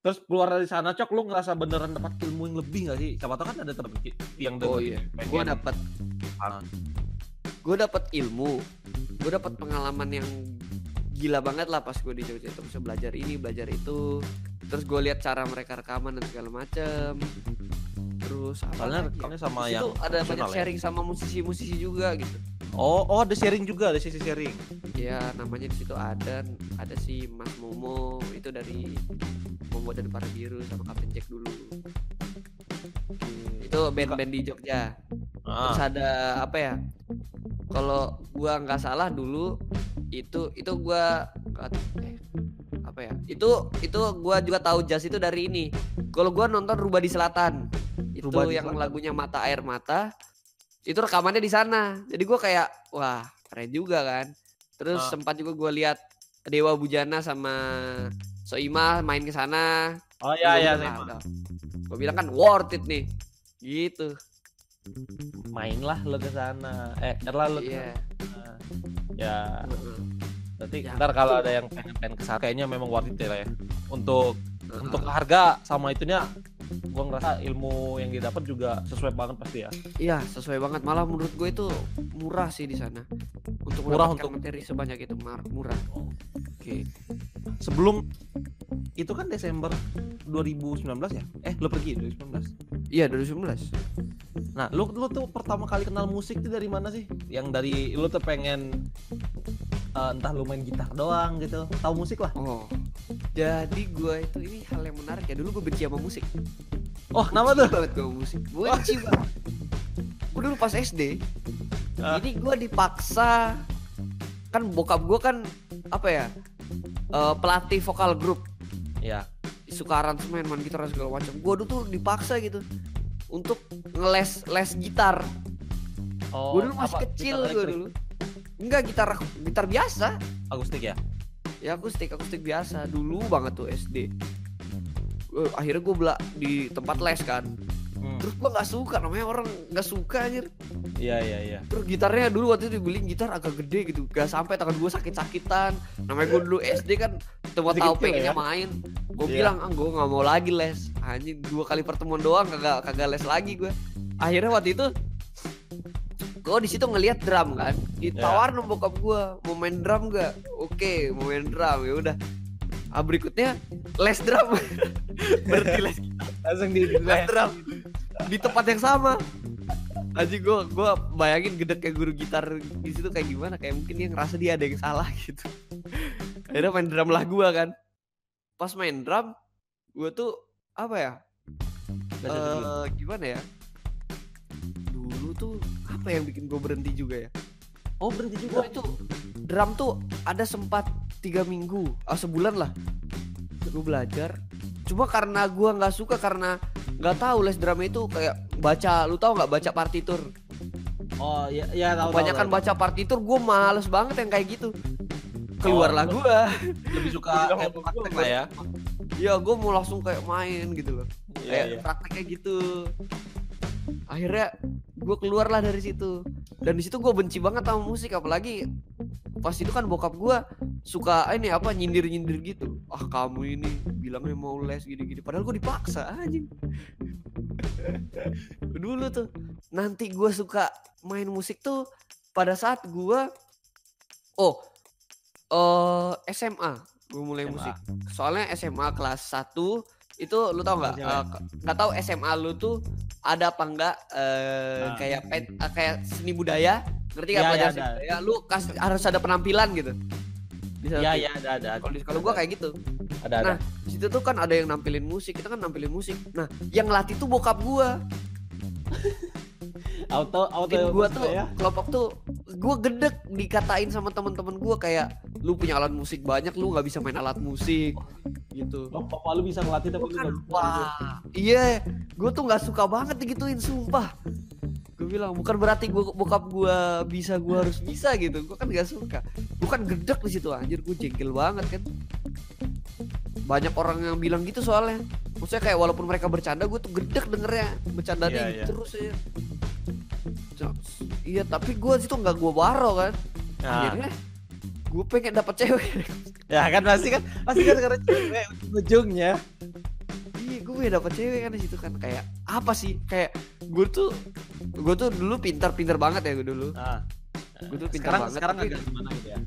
Terus keluar dari sana, Cok, lu ngerasa beneran dapat ilmu yang lebih gak sih? Siapa tau kan ada temen yang Oh iya. Gue dapat Ah. gue dapat ilmu. Gue dapat pengalaman yang gila banget lah pas gue di Jogja itu bisa belajar ini belajar itu terus gue lihat cara mereka rekaman dan segala macem terus Soalnya ya? rekamnya sama yang ada banyak ya? sharing sama musisi-musisi juga gitu Oh, oh ada sharing juga, ada sisi sharing. ya namanya di situ ada ada si Mas Momo itu dari Momo dan para biru sama Kapten Jack dulu itu band-band di Jogja. Terus Ah, ada apa ya kalau gua nggak salah dulu itu itu gua eh, apa ya itu itu gua juga tahu jazz itu dari ini. Kalau gua nonton Rubah di Selatan itu Rubah yang Selatan. lagunya Mata Air Mata itu rekamannya di sana. Jadi gua kayak wah keren juga kan. Terus Ah. sempat juga gua lihat Dewa Bujana sama Soima main ke sana. Oh iya, iya. gue bilang kan worth it nih gitu Mainlah lo ke sana. Eh, lah lo sana. Ya, nanti Ya, ntar kalau ada yang pengen pengen ke sana kayaknya memang worth it ya lah ya. Untuk Heeh. untuk harga sama itunya gua ngerasa ilmu yang didapat juga sesuai banget pasti ya. Iya sesuai banget malah menurut gue itu murah sih di sana untuk Murah untuk- materi sebanyak itu mar- murah Oke. Sebelum itu kan Desember 2019 ya? Eh, lo pergi 2019. iya 2019 Nah, lu lu tuh pertama kali kenal musik tuh dari mana sih? Yang dari lu tuh pengen eh, entah lu main gitar doang gitu, tahu musik lah. oh jadi gue itu ini hal yang menarik ya dulu gue benci sama musik Oh, kenapa tuh? Benci banget gue musik gue benci banget gue dulu pas SD Ah. Ini gue dipaksa kan bokap gue kan apa ya eh, pelatih vokal grup Ya. suka aransemen main gitar segala macam. Gue dulu tuh dipaksa gitu untuk ngeles les gitar. Oh, gue dulu masih apa? kecil gue dulu. Enggak gitar gitar biasa. Akustik ya? Ya akustik akustik biasa dulu banget tuh SD. Eh, akhirnya gue bela di tempat les kan. Hmm. Terus gue nggak suka namanya orang nggak suka anjir. Iya, iya, iya. Terus gitarnya dulu waktu itu dibeliin gitar agak gede gitu. Gak sampai tangan gue sakit-sakitan. Namanya gue dulu SD kan Masih tahu pengennya ya? main. Gue Iya. bilang, ah gue nggak mau lagi les. Anjing dua kali pertemuan doang kagak kagak les lagi gue. Akhirnya waktu itu gue di situ ngelihat drum kan. Ditawarin sama bokap gue mau main drum gak? Oke mau main drum ya udah. Ah, berikutnya les drum. Berhenti les Langsung di les drum di tempat yang sama Aji gue gue bayangin gede kayak guru gitar di situ kayak gimana kayak mungkin dia ngerasa dia ada yang salah gitu akhirnya main drum lah gue kan pas main drum gue tuh apa ya dulu. Eh, gimana ya tuh apa yang bikin gue berhenti juga ya? Oh, berhenti gue juga. itu drum tuh ada sempat tiga minggu ah sebulan lah. Gue belajar. Cuma karena gue nggak suka karena nggak tahu les drum itu kayak baca lu tahu nggak baca partitur? Oh, iya, iya tahu kebanyakan tahu. baca partitur gue males banget yang kayak gitu. Keluarlah Oh, gue lebih suka kayak praktek lah ya. ya gue mau langsung kayak main gitu loh. Iya, kayak iya. prakteknya gitu akhirnya gue keluarlah dari situ. Dan di situ gue benci banget sama musik apalagi pas itu kan bokap gue suka ini apa nyindir nyindir gitu. Ah kamu ini bilangnya mau les gini gini padahal gue dipaksa anjing. Dulu tuh nanti gue suka main musik tuh pada saat gue oh eh SMA gue mulai SMA. musik. Soalnya SMA kelas 1 itu lu tau nggak. Eh, nggak tahu SMA lu tuh ada apa enggak eh Nah. kayak pet, eh, kayak seni budaya ngerti nggak iya, pelajaran seni ada. budaya lu kas- harus ada penampilan gitu Iya, iya, ada ada. kalau sekolah gua kayak gitu ada ada. nah situ tuh kan ada yang nampilin musik kita kan nampilin musik nah yang latih tuh bokap gua auto auto tim gua tuh ya. kelompok tuh gua gedek dikatain sama teman-teman gua kayak lu punya alat musik banyak lu nggak bisa main alat musik. Gitu. Oh, papa lu bisa ngelatih tapi Gua lu kan, nggak bisa wah iya gue tuh nggak suka banget digituin sumpah. Gue bilang bukan berarti gua bokap gue bisa gue harus bisa gitu. Gue kan gak suka. Bukan gedek di situ anjir gue jengkel banget kan. Banyak orang yang bilang gitu soalnya. Maksudnya kayak walaupun mereka bercanda gue tuh gedek dengernya bercandanya Iya, gitu iya. terus ya iya tapi gue situ nggak gue baro kan Nah, akhirnya gue pengen dapet cewek ya kan pasti kan pasti kan karena cewek ujungnya. Iya, gue pengen dapet cewek kan di situ kan kayak apa sih? Kayak gue tuh gue tuh dulu pintar-pintar banget ya gue dulu. Nah, Gue tuh pintar sekarang banget, sekarang agak gimana gitu ya?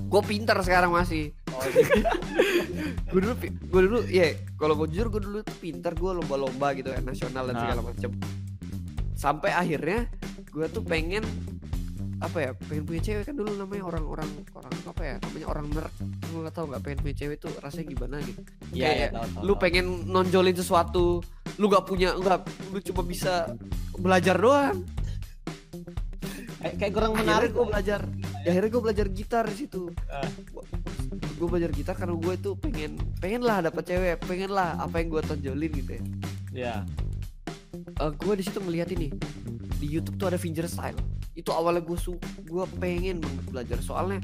Gue pintar sekarang masih. Oh, iya. Gue dulu gue dulu ya kalau gue jujur gue dulu tuh pintar gue lomba-lomba gitu kan nasional dan Nah. segala macem. Sampai akhirnya gue tuh pengen apa ya pengen punya cewek. Kan dulu namanya orang-orang orang apa ya namanya orang nerd lu nggak tahu nggak pengen punya cewek tuh rasanya gimana gitu. Iya, iya, Kayak tahu, tahu, lu tahu. pengen nonjolin sesuatu lu gak punya nggak lu cuma bisa belajar doang. Kayak, kayak kurang menarik. gue belajar ya, akhirnya gue belajar gitar di situ. Ah. gue belajar gitar karena gue itu pengen pengen lah dapet cewek pengen lah apa yang gue tonjolin gitu ya ya gue di situ melihat ini. Di YouTube tuh ada fingerstyle itu awalnya gue su gue pengen banget belajar. Soalnya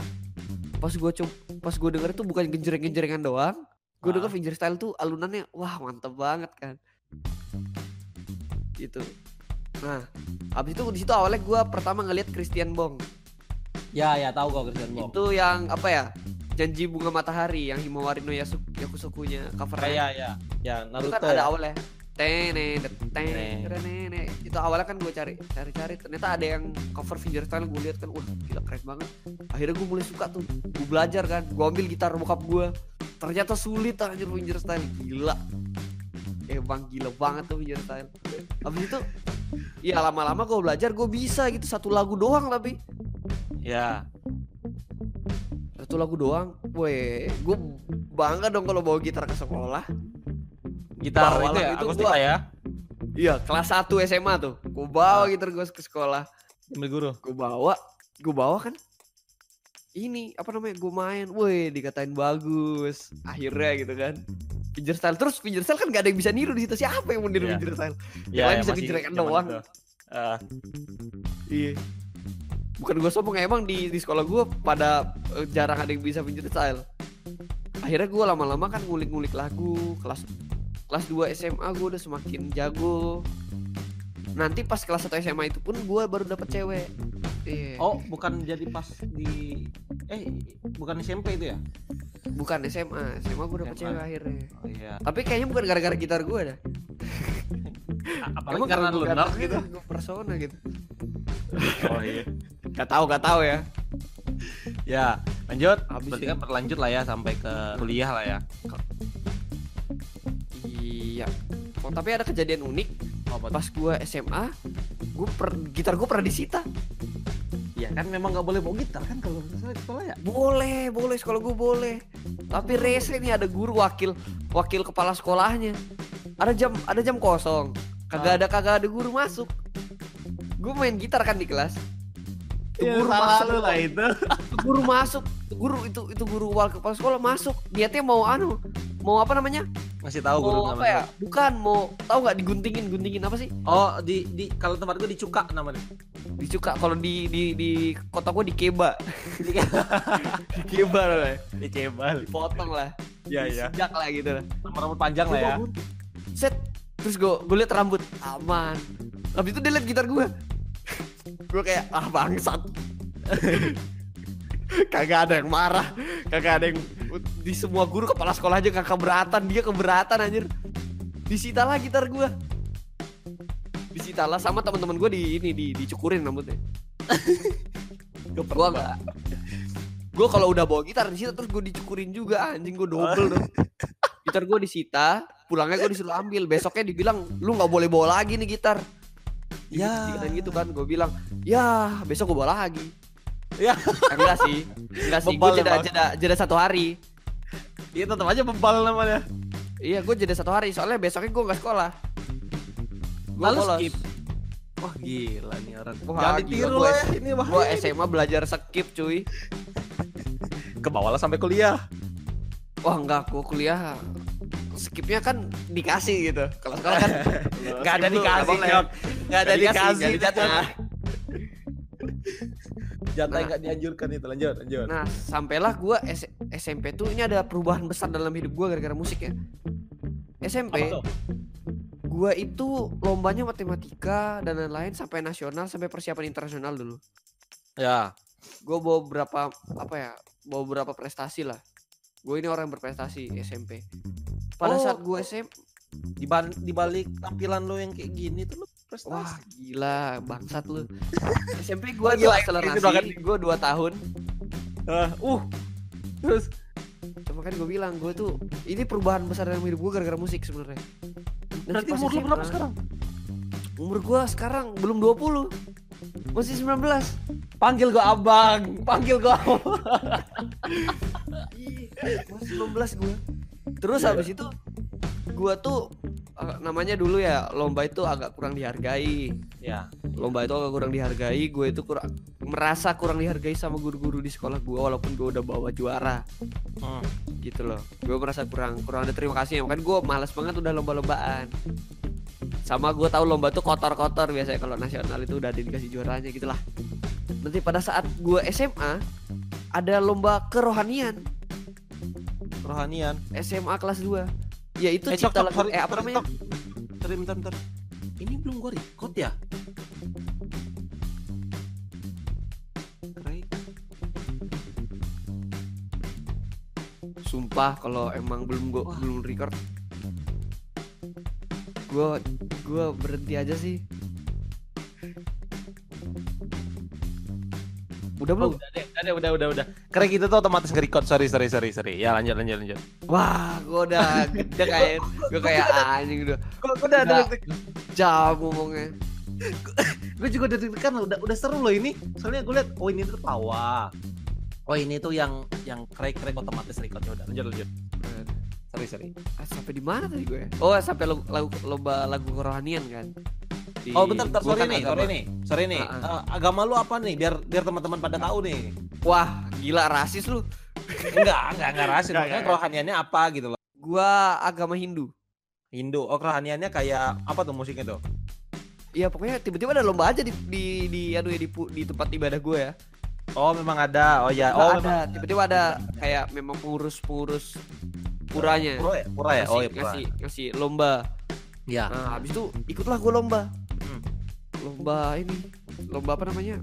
pas gue coba pas gue denger itu bukan genjreng-genjrengan doang. Gue Ah. denger fingerstyle tuh alunannya wah mantep banget kan. Gitu. Nah habis itu di situ awalnya gue pertama ngeliat Christian Bong. Ya ya tahu kok Christian Bong. Itu yang apa ya? Janji bunga matahari yang Himawari no Yakusokunya covernya. Ya ya itu Naruto kan ada ya. awalnya tene tene itu awalnya kan gue cari cari cari ternyata ada yang cover fingerstyle gue lihat kan wah gila keren banget akhirnya gue mulai suka tuh gue belajar kan gue ambil gitar bokap gue ternyata sulit anjir fingerstyle gila eh bang gila banget tuh fingerstyle habis itu ya lama-lama gue belajar gue bisa gitu satu lagu doang tapi ya satu lagu doang Weh, gue bangga dong kalau bawa gitar ke sekolah gitar itu ya itu akustik gua- lah ya. Iya, kelas 1 SMA tuh. Gue bawa gitar gue ke sekolah. Ambil guru. gue bawa gue bawa kan? Ini apa namanya gue main. Woi dikatain bagus. Akhirnya gitu kan. Fingerstyle terus fingerstyle kan gak ada yang bisa niru di situ. Siapa yang mau niru Iya. fingerstyle Ya, lain yang bisa kejelekan doang. Ah, iya. Bukan gue sombong emang di di sekolah gue pada eh, jarang ada yang bisa fingerstyle akhirnya gue lama-lama kan ngulik-ngulik lagu kelas kelas 2 SMA gue udah semakin jago nanti pas kelas 1 SMA itu pun gue baru dapet cewek Iya. Oh, bukan jadi pas di eh bukan SMP itu ya? bukan SMA SMA gue dapet SMA. cewek akhirnya Oh iya. Tapi kayaknya bukan gara-gara gitar gue dah. Apalagi karena lu nerd gitu. Persona gitu. Oh iya. Gak tahu gak tahu ya. Ya, lanjut. Habis Berarti ya. kan berlanjut lah ya sampai ke kuliah lah ya. Iya. Oh, tapi ada kejadian unik Oh, apa pas gue SMA, gue per, gitar gue pernah disita. Ya kan memang nggak boleh bawa gitar kan kalau misalnya sekolah ya. Boleh, boleh sekolah gue boleh. Tapi rese nih ada guru wakil wakil kepala sekolahnya. Ada jam ada jam kosong. Kagak ada kagak ada guru masuk. Gue main gitar kan di kelas. Tuh Ya, guru salah masuk. lu lah itu. Tuh guru masuk. Tuh guru itu itu guru wakil kepala sekolah masuk. Niatnya mau anu, mau apa namanya? Masih tahu guru mau apa namanya. ya? Bukan mau tahu nggak diguntingin guntingin apa sih? Oh, di di kalau tempat gue dicuka namanya. Dicuka kalau di di di kota gue dikeba. dikeba lah. Dicebal. Dipotong lah. Iya, iya. Sejak lah gitu lah. Rambut panjang lah ya. Set. Terus gue gue liat rambut aman. Habis itu dia liat gitar gue. Gue kayak ah bangsat. kagak ada yang marah, kagak ada yang di semua guru kepala sekolah aja kagak keberatan, dia keberatan anjir. Disita lah gitar gue. Disita lah sama teman-teman gue di ini di dicukurin rambutnya. gue enggak. Gue kalau udah bawa gitar disita terus gue dicukurin juga anjing gue double dong. Gitar gue disita, pulangnya gue disuruh ambil. Besoknya dibilang lu nggak boleh bawa lagi nih gitar. Ya. Dikatain gitu kan, gue bilang ya besok gue bawa lagi. Ya. Eh, enggak sih, enggak sih. Gue jeda, jeda, jeda satu hari. Iya tetap aja bebal namanya. Iya, gue jeda satu hari. Soalnya besoknya gue nggak sekolah. Gue Lalu bolos. skip. Wah gila nih orang. Wah, Jangan ditiru gua lah ya. Ini Gue. SMA belajar skip cuy. Ke bawah lah sampai kuliah. Wah enggak, gue kuliah skipnya kan dikasih gitu. Kalau sekolah kan nggak ada dikasih, nggak nggak ada dikasih, nggak dijatah. Jatah Nah. nggak dianjurkan itu. Lanjut, lanjut. Nah, sampailah gua S- SMP tuh ini ada perubahan besar dalam hidup gua gara-gara musik ya. SMP, gua itu lombanya matematika dan lain-lain sampai nasional sampai persiapan internasional dulu. Ya. Gua bawa berapa apa ya? Bawa berapa prestasi lah. Gue ini orang yang berprestasi SMP. Pada Oh. saat gue SMP, Di, ban- di balik tampilan lo yang kayak gini tuh lo prestasi. wah gila bangsat lu. SMP Wah, tuh akselerasi, gue 2 tahun. Ah, uh. Terus Cuma kan gue bilang gue tuh ini perubahan besar dalam hidup gue gara-gara musik sebenarnya. Nanti berarti umur lo berapa SMA, sekarang? Umur gue sekarang belum 20 Masih 19 Panggil gua abang, panggil gua abang. Masih 19 gue Terus Iya. habis itu Gue tuh Namanya dulu ya Lomba itu agak kurang dihargai. Ya. Lomba itu agak kurang dihargai. Gue itu kurang Merasa kurang dihargai sama guru-guru di sekolah gue Walaupun gue udah bawa juara. Hmm. Gitu loh. Gue merasa kurang Kurang ada terima kasih. Kan gue males banget udah lomba-lombaan sama gue tahu lomba tuh kotor-kotor biasanya kalau nasional itu udah ada dikasih juaranya gitu lah nanti pada saat gue SMA ada lomba kerohanian Rohanian. SMA kelas 2 ya itu Eh, cipta lagu eh apa namanya. Sorry, bentar, bentar. Ini belum gua record ya? Sumpah kalau emang belum gue belum record gue gue berhenti aja sih udah Oh, belum udah deh, udah, udah, udah, udah. Karena kita tuh otomatis nge-record. Sorry, sorry, sorry, sorry. Ya, lanjut, lanjut, lanjut. wah gue udah gede kayak gue kayak anjing udah gua udah deg jam ngomongnya gue juga udah deg-degan loh. Udah, udah seru loh ini. Soalnya gue liat, oh ini tuh tawa. Oh ini tuh yang yang krek-krek otomatis recordnya udah. Lanjut, lanjut. Sorry, sorry. Ah, sampai di mana tadi gue oh sampai lo- lagu lomba lagu kerohanian kan di Oh bentar, bentar, sorry nih, sorry nih, sorry nih. Ah, Eh, agama lu apa nih? Biar biar teman-teman pada tahu nih. Wah, gila rasis lu. enggak, enggak, enggak rasis. Enggak. kerohaniannya apa gitu loh. Gua agama Hindu. Hindu. Oh, kerohaniannya kayak apa tuh musiknya tuh? Iya pokoknya tiba-tiba ada lomba aja di di di aduh ya di, di tempat ibadah gue ya. Oh, memang ada. Oh ya, oh ada, tiba-tiba ada kayak memang pengurus-pengurus puranya. Pura ya? Pura ya? ngasih, Oh ya, pura. ngasih ngasih lomba. Iya. Nah, habis itu ikutlah gue lomba. Hmm. Lomba ini, lomba apa namanya?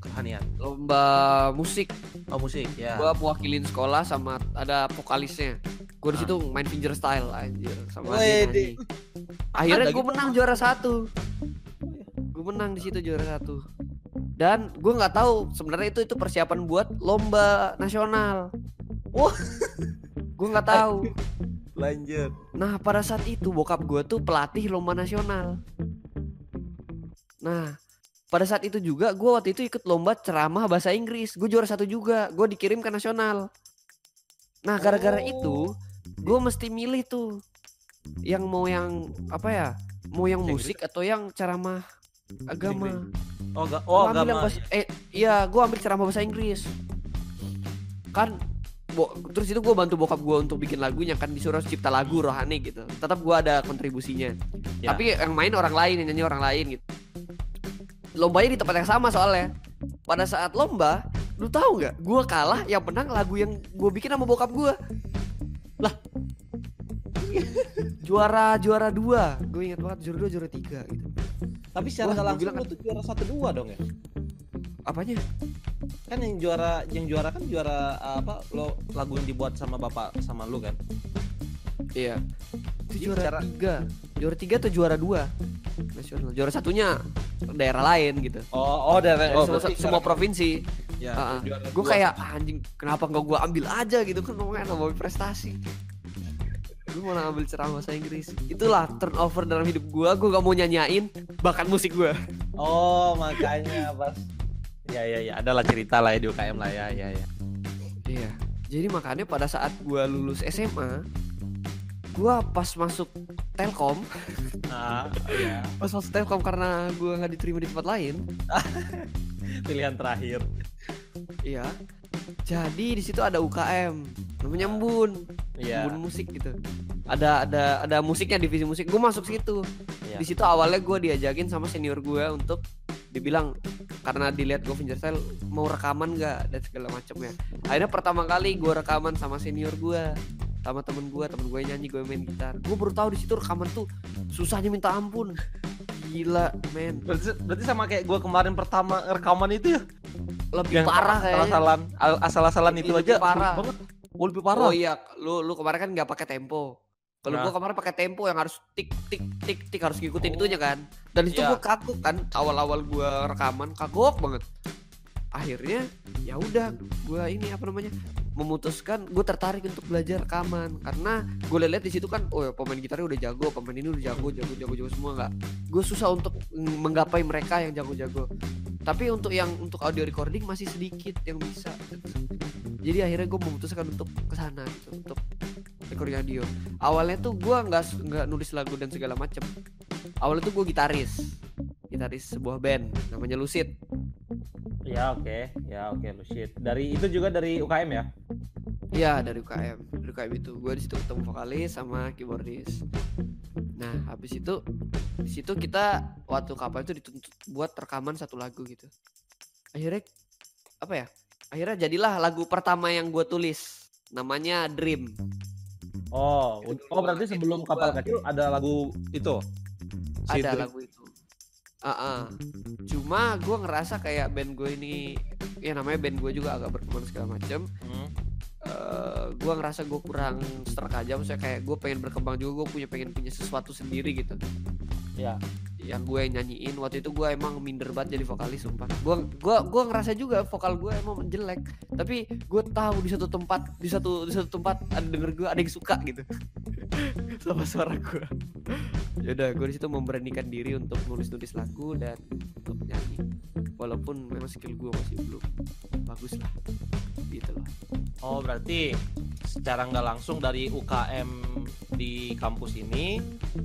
Kerohanian. Lomba musik. Oh, musik, ya. Gua mewakilin sekolah sama ada vokalisnya. Gue di Ah. situ main fingerstyle anjir sama nyanyi. Akhirnya gue gitu? menang juara satu. Gue menang di situ juara satu. Dan gue nggak tahu sebenarnya itu itu persiapan buat lomba nasional. Wah. gue nggak tahu. Lanjut. Nah pada saat itu bokap gue tuh pelatih lomba nasional. Nah pada saat itu juga gue waktu itu ikut lomba ceramah bahasa Inggris. Gue juara satu juga. Gue dikirim ke nasional. Nah gara-gara Oh. itu gue mesti milih tuh yang mau yang apa ya? Mau yang musik atau yang ceramah agama? Oh, ga, Gua oh yang agama. bahasa, eh iya gue ambil ceramah bahasa Inggris. Kan bo- terus itu gue bantu bokap gue untuk bikin lagunya kan disuruh cipta lagu rohani gitu. Tetap gue ada kontribusinya. Ya. Tapi yang main orang lain, yang nyanyi orang lain gitu. Lombanya di tempat yang sama soalnya. Pada saat lomba, lu tahu nggak? Gue kalah, yang menang lagu yang gue bikin sama bokap gue. Lah, juara juara dua. Gue ingat banget juara dua juara tiga gitu. Tapi secara Wah, langsung bilang lu tuh juara satu dua dong ya? Apanya? Kan yang juara yang juara kan juara apa lo lagu yang dibuat sama bapak sama lu kan? Iya. Itu Jadi juara secara- tiga. Juara tiga atau juara dua? Nasional. Juara satunya daerah lain gitu. Oh, oh dari oh, semua, semua provinsi. Ya, juara gue dua. kayak "Ah, anjing kenapa nggak gue ambil aja gitu kan ngomongnya nama prestasi. Gue malah ambil ceramah bahasa Inggris. Itulah turnover dalam hidup gue. Gue gak mau nyanyain bakat musik gue. Oh, makanya pas Ya ya ya, adalah cerita lah ya di UKM lah ya ya ya. Iya. Jadi makanya pada saat gue lulus SMA, gue pas masuk Telkom, Ah, iya. pas masuk Telkom karena gue nggak diterima di tempat lain, Pilihan terakhir. Iya. Jadi di situ ada UKM, namanya Embun, Iya. Embun musik gitu. Ada ada ada musiknya divisi musik. Gue masuk situ. Iya. Di situ awalnya gue diajakin sama senior gue untuk dibilang karena dilihat gue fingerstyle mau rekaman gak dan segala macam ya. Akhirnya pertama kali gue rekaman sama senior gue sama temen gue temen gue nyanyi gue main gitar gue baru tahu di situ rekaman tuh susahnya minta ampun gila men Berarti, berarti sama kayak gue kemarin pertama rekaman itu ya lebih parah kayaknya asal-asalan asal-asalan itu Lebih aja parah. banget. Oh, lebih parah. Oh iya, lu lu kemarin kan nggak pakai tempo. Kalau Nah. gua kemarin pakai tempo yang harus tik tik tik tik harus ngikutin itunya kan. Dan itu Iya. gua kagok kan awal-awal gua rekaman kagok banget. Akhirnya ya udah gua ini apa namanya? Memutuskan gue tertarik untuk belajar rekaman. Karena gue lihat di situ kan oh ya pemain gitarnya udah jago pemain ini udah jago jago jago jago semua nggak. Gue susah untuk menggapai mereka yang jago-jago. Tapi untuk yang untuk audio recording masih sedikit yang bisa. Jadi akhirnya gue memutuskan untuk ke sana gitu untuk recording audio. Awalnya tuh gue nggak nggak nulis lagu dan segala macem. Awalnya tuh gue gitaris. Gitaris sebuah band namanya Lucid. Ya oke, ya oke lu shit. Dari itu juga dari UKM ya? Iya dari UKM dari UKM itu. Gue di situ ketemu vokalis sama keyboardis. Nah habis itu di situ kita waktu kapal itu dituntut buat rekaman satu lagu gitu. Akhirnya apa ya? Akhirnya jadilah lagu pertama yang gue tulis. Namanya Dream. Oh, Itu oh berarti sebelum kapal gua- kecil ada lagu itu. Si ada Dream. lagu itu. Ah, ah. cuma gue ngerasa kayak band gue ini ya namanya band gue juga agak berkembang segala macam Hmm. Eh gue ngerasa gue kurang struck aja. Maksudnya kayak gue pengen berkembang juga gue punya pengen punya sesuatu sendiri gitu. Ya. yang gue nyanyiin. Waktu itu gue emang minder banget jadi vokalis sumpah. Gue gua gua ngerasa juga vokal gue emang jelek. Tapi gue tahu di satu tempat di satu di satu tempat ada denger gue ada yang suka gitu. Sama suara gue yaudah gue di situ memberanikan diri untuk nulis nulis lagu dan untuk nyanyi. Walaupun memang skill gue masih belum bagus lah gitu loh Oh berarti secara nggak langsung dari UKM di kampus ini,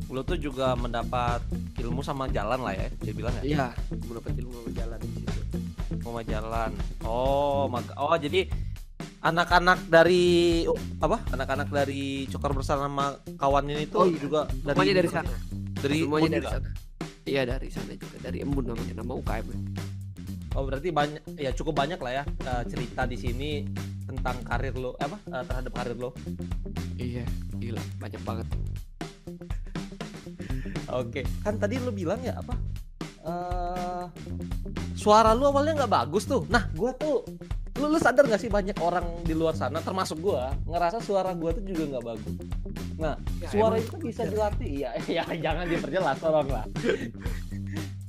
lo tuh juga mendapat ilmu sama jalan lah ya, dia bilang ya. iya gue dapet ilmu sama jalan di situ Sama jalan. Oh, maka oh jadi anak-anak dari apa? Anak-anak dari Cokar bersama kawan ini tuh Oh, iya. juga semuanya dari sana Dari semuanya dari juga? sana iya dari sana juga dari embun namanya nama UKM Oh berarti banyak ya cukup banyak lah ya eh, cerita di sini tentang karir lo apa eh, terhadap karir lo. iya gila banyak banget Oke, kan tadi lu bilang ya apa? eh suara lu awalnya nggak bagus tuh. Nah, gua tuh lu, lu sadar gak sih banyak orang di luar sana termasuk gua ngerasa suara gua tuh juga nggak bagus. Nah, Ya, suara itu bisa dilatih. Iya, ya jangan diperjelas tolong lah.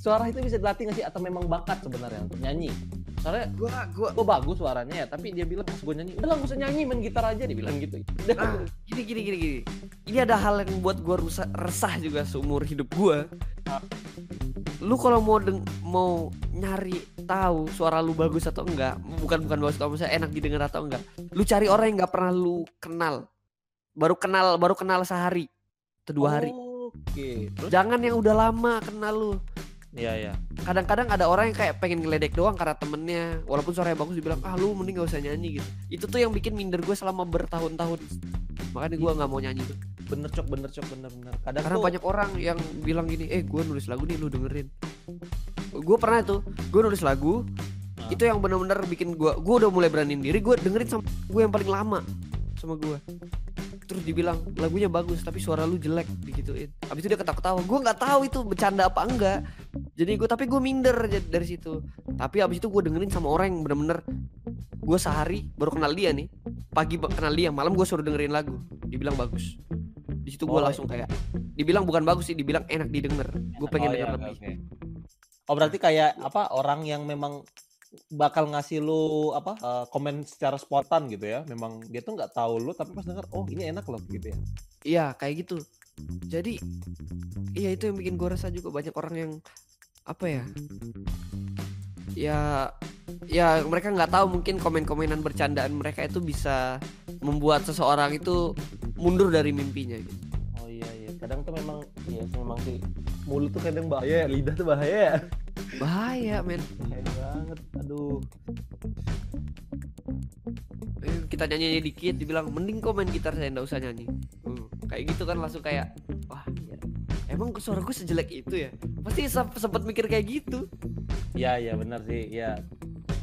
Suara itu bisa dilatih nggak sih atau memang bakat sebenarnya untuk nyanyi? Soalnya gua gua gue bagus suaranya ya, tapi dia bilang pas gue nyanyi, udah lah gak usah nyanyi main gitar aja dia bilang gitu. Udah, Ah, gini gini gini gini. Ini ada hal yang buat gua rusak resah juga seumur hidup gua. Lu kalau mau deng mau nyari tahu suara lu bagus atau enggak, bukan bukan bagus kalau misalnya enak didengar atau enggak. Lu cari orang yang nggak pernah lu kenal. Baru kenal baru kenal sehari atau dua hari. Oke, terus? Jangan yang udah lama kenal lu. Iya ya. Kadang-kadang ada orang yang kayak pengen ngeledek doang karena temennya Walaupun suaranya bagus dibilang Ah lu mending gak usah nyanyi gitu Itu tuh yang bikin minder gue selama bertahun-tahun Makanya gue nggak mau nyanyi tuh Bener cok, bener cok, bener bener. Kadang Karena tuh, banyak orang yang bilang gini, eh gue nulis lagu nih lu dengerin. Gue pernah tuh, gue nulis lagu, Ah. itu yang bener-bener bikin gue, gue udah mulai beraniin diri, gue dengerin sama gue yang paling lama sama gue. Terus dibilang lagunya bagus tapi suara lu jelek digituin. Abis itu dia ketawa-ketawa. Gue nggak tahu itu bercanda apa enggak. Jadi gue tapi gue minder dari situ. Tapi abis itu gue dengerin sama orang yang bener-bener gue sehari baru kenal dia nih. Pagi kenal dia, malam gue suruh dengerin lagu. Dibilang bagus. Di situ gue Oh, langsung kayak dibilang bukan bagus sih, dibilang enak didengar. Gue pengen Oh, denger iya, lebih. oke. Oh berarti kayak apa orang yang memang bakal ngasih lu apa eh, komen secara spontan gitu ya memang dia tuh nggak tahu lu tapi pas denger oh ini enak loh gitu ya Iya kayak gitu. Jadi iya itu yang bikin gue rasa juga banyak orang yang apa ya? Ya ya mereka nggak tahu mungkin komen-komenan bercandaan mereka itu bisa membuat seseorang itu mundur dari mimpinya gitu. Iya iya kadang tuh memang iya sih, memang sih mulut tuh kadang bahaya ya, lidah tuh bahaya ya Bahaya men. bahaya banget aduh Eh, Kita nyanyi dikit dibilang mending kok main gitar saya nggak usah nyanyi. Hmm, kayak gitu kan langsung kayak wah iya. Emang suara gue sejelek itu ya? Pasti se- sempet mikir kayak gitu. iya iya benar sih iya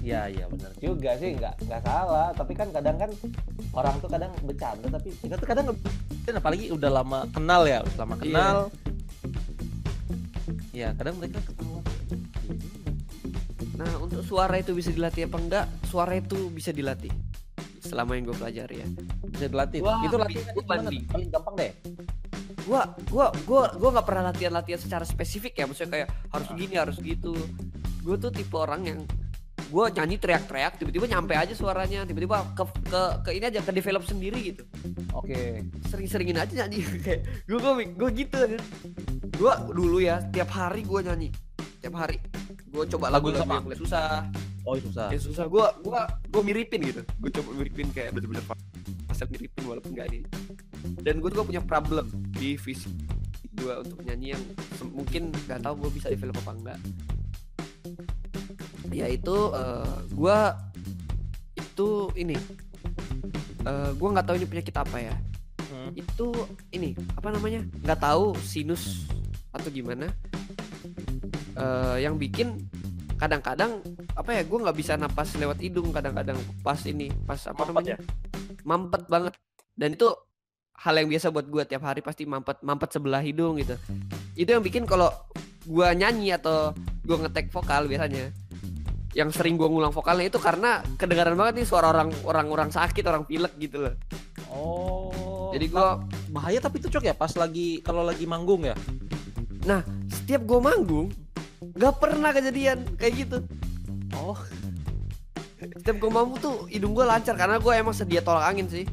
iya iya benar juga sih nggak nggak salah tapi kan kadang kan orang tuh kadang bercanda tapi kita tuh kadang dan apalagi udah lama kenal ya udah lama Iya. kenal ya kadang mereka ketawa Nah untuk suara itu bisa dilatih apa enggak? Suara itu bisa dilatih selama yang gue pelajari ya. bisa dilatih Wah, itu latihan banding. paling gampang deh Gua gua gua gua nggak pernah latihan-latihan secara spesifik ya, maksudnya kayak harus gini harus gitu. Gue tuh tipe orang yang gue nyanyi teriak-teriak tiba-tiba nyampe aja suaranya tiba-tiba ke, ke ke ini aja ke develop sendiri gitu. Oke. Sering-seringin aja nyanyi kayak gue gue gue gitu kan gue dulu ya tiap hari gue nyanyi tiap hari. Gue coba Lagu lagu-lagu sama? yang susah. Oh susah. Yang susah gue gue gue miripin gitu. Gue coba miripin kayak bener-bener pasal miripin walaupun gak ini dan gue juga punya problem di visi gue untuk nyanyi yang mungkin nggak tahu gue bisa develop apa enggak yaitu eh, gue itu ini eh, gue nggak tahu ini penyakit apa ya. Hmm. itu ini apa namanya nggak tahu sinus atau gimana. Eh yang bikin kadang-kadang apa ya gue nggak bisa napas lewat hidung kadang-kadang pas ini pas apa Mampet namanya? mampet banget. Dan itu hal yang biasa buat gue tiap hari pasti mampet mampet sebelah hidung gitu. Itu yang bikin kalau gue nyanyi atau gue ngetek vokal biasanya yang sering gue ngulang vokalnya itu karena kedengaran banget nih suara orang orang orang sakit orang pilek gitu loh. Oh jadi gue bahaya tapi itu cok ya pas lagi kalau lagi manggung ya? Setiap gue manggung nggak pernah kejadian kayak gitu. Oh. Setiap gue manggung tuh hidung gue lancar karena gue emang sedia tolak angin sih.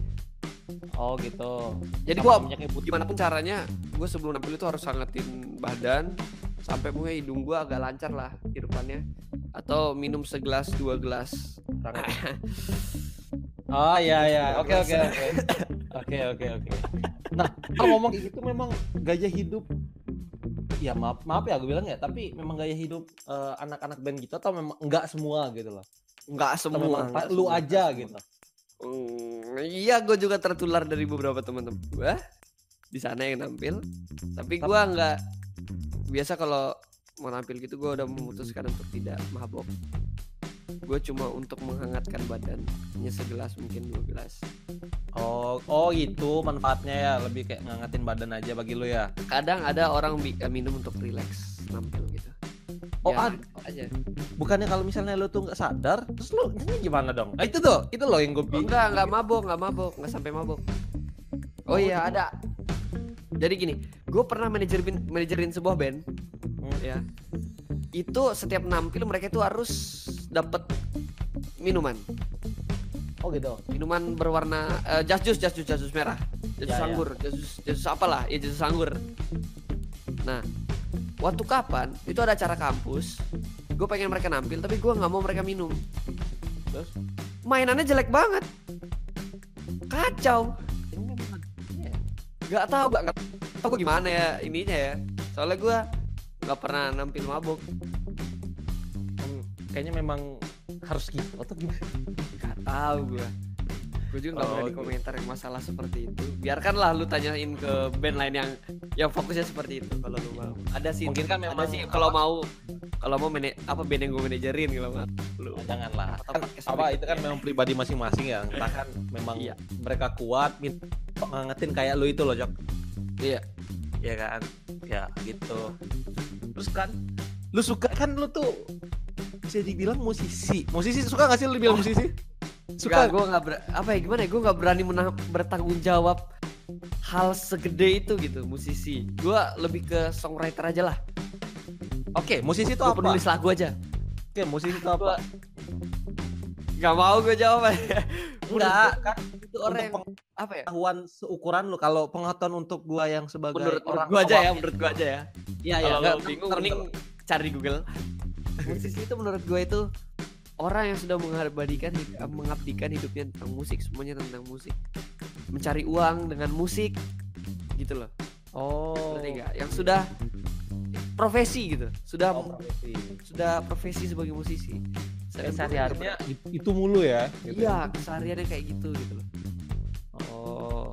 Oh gitu. Jadi gue gimana pun caranya gue sebelum nampil itu harus hangatin badan sampai pokoknya hidung gue agak lancar lah di depannya atau minum segelas dua gelas. Oh iya iya. Oke oke oke. Oke oke oke. Nah, kalau ngomong kayak gitu memang gaya hidup ya maaf maaf ya gue bilang ya, tapi memang gaya hidup eh, anak-anak band gitu atau memang enggak semua gitu loh. Nggak Atau semua. memang nggak lu semua, aja gitu. semua. Hmm, iya, gue juga tertular dari beberapa teman-teman gue di sana yang nampil. Tapi gue nggak biasa kalau mau nampil gitu gue udah memutuskan untuk tidak mabok. Gue cuma untuk menghangatkan badan, hanya segelas mungkin dua gelas. Oh, oh gitu manfaatnya ya, lebih kayak ngangetin badan aja bagi lu ya. Kadang ada orang eh, minum untuk relax nampil gitu. Oh, Ya, ad- aja. bukannya kalau misalnya lu tuh nggak sadar, terus lu ini gimana dong? Ah, itu tuh, itu loh yang gue bingung. enggak, enggak mabok, enggak mabok, enggak sampai mabok. Oh, Oh, iya, ada. Jadi gini, gue pernah manajerin manajerin sebuah band, Hmm. ya. Itu setiap nampil mereka itu harus dapat minuman, Oh gitu. minuman berwarna eh, jas jus, jas jus, jas jus merah, jas jus Ya, ya. anggur, jas jus, jas jus apalah, ya jas jus anggur. Nah, waktu kapan itu ada acara kampus, gue pengen mereka nampil, tapi gue nggak mau mereka minum. Terus? Mainannya jelek banget, kacau. Iya. nggak tahu nggak gua gimana ya ininya ya soalnya gue nggak pernah nampil mabuk Hmm, kayaknya memang harus gitu atau gimana? nggak tahu gue gue juga nggak Oh, berani gitu. komentar yang masalah seperti itu biarkanlah lu tanyain ke band lain yang yang fokusnya seperti itu kalau lu mau ada sih Mungkin kan ada memang sih kalau mau kalau mau mene, apa band yang gue manajerin kalau mau lu Oh, janganlah. Atau Kan, apa itu kan memang pribadi masing-masing ya. Entah kan memang Iya. mereka kuat, ngangetin kayak lu itu loh, Jok. Iya. Ya kan? Ya gitu. Terus kan lu suka kan lu tuh bisa dibilang musisi. Musisi suka gak sih lu dibilang musisi? Suka. Suka gue nggak ber- apa ya gimana ya? Gue nggak berani menang, bertanggung jawab hal segede itu gitu musisi. Gue lebih ke songwriter aja lah. Oke musisi itu apa? penulis lagu aja. Oke musisi itu apa? Gak mau gue jawab enggak kan itu orang yang apa ya? pengetahuan seukuran lu kalau pengetahuan untuk gua yang sebagai Menurut, orang gue aja ya, menurut gue aja ya. iya iya Kalau enggak, bingung, mending cari di Google. Musisi itu menurut gue itu orang yang sudah mengabadikan mengabdikan hidupnya tentang musik, semuanya tentang musik. Mencari uang dengan musik, gitu loh. oh nggak? Yang sudah profesi gitu, sudah oh, profesi. sudah profesi sebagai musisi. Gue sehari-harinya itu mulu ya pernah- gitu. Iya, kesehariannya kayak gitu gitu loh. oh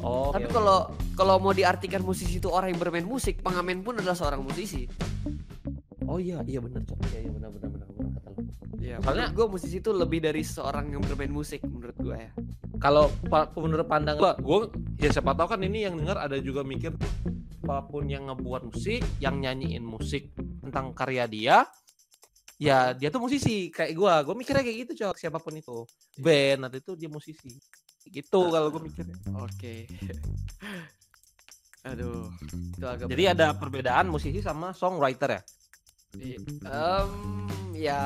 oh Tapi kalau oke. kalau mau diartikan musisi itu orang yang bermain musik, pengamen pun adalah seorang musisi. oh iya iya benar Cok. iya iya benar benar benar benar kata lu. Iya, Soalnya- menurut gue musisi itu lebih dari seorang yang bermain musik menurut gue ya. kalau pa- menurut pandangan gua, gua ya siapa tahu kan ini yang dengar ada juga mikir apa pun yang ngebuat musik, yang nyanyiin musik tentang karya dia, ya dia tuh musisi kayak gua. Gua mikirnya kayak gitu, Cok, siapa pun itu. Band atau itu dia musisi. Gitu kalau gua mikirnya. Oke. Aduh, itu agak Jadi ada perbedaan musisi sama songwriter ya? Iya. Em, ya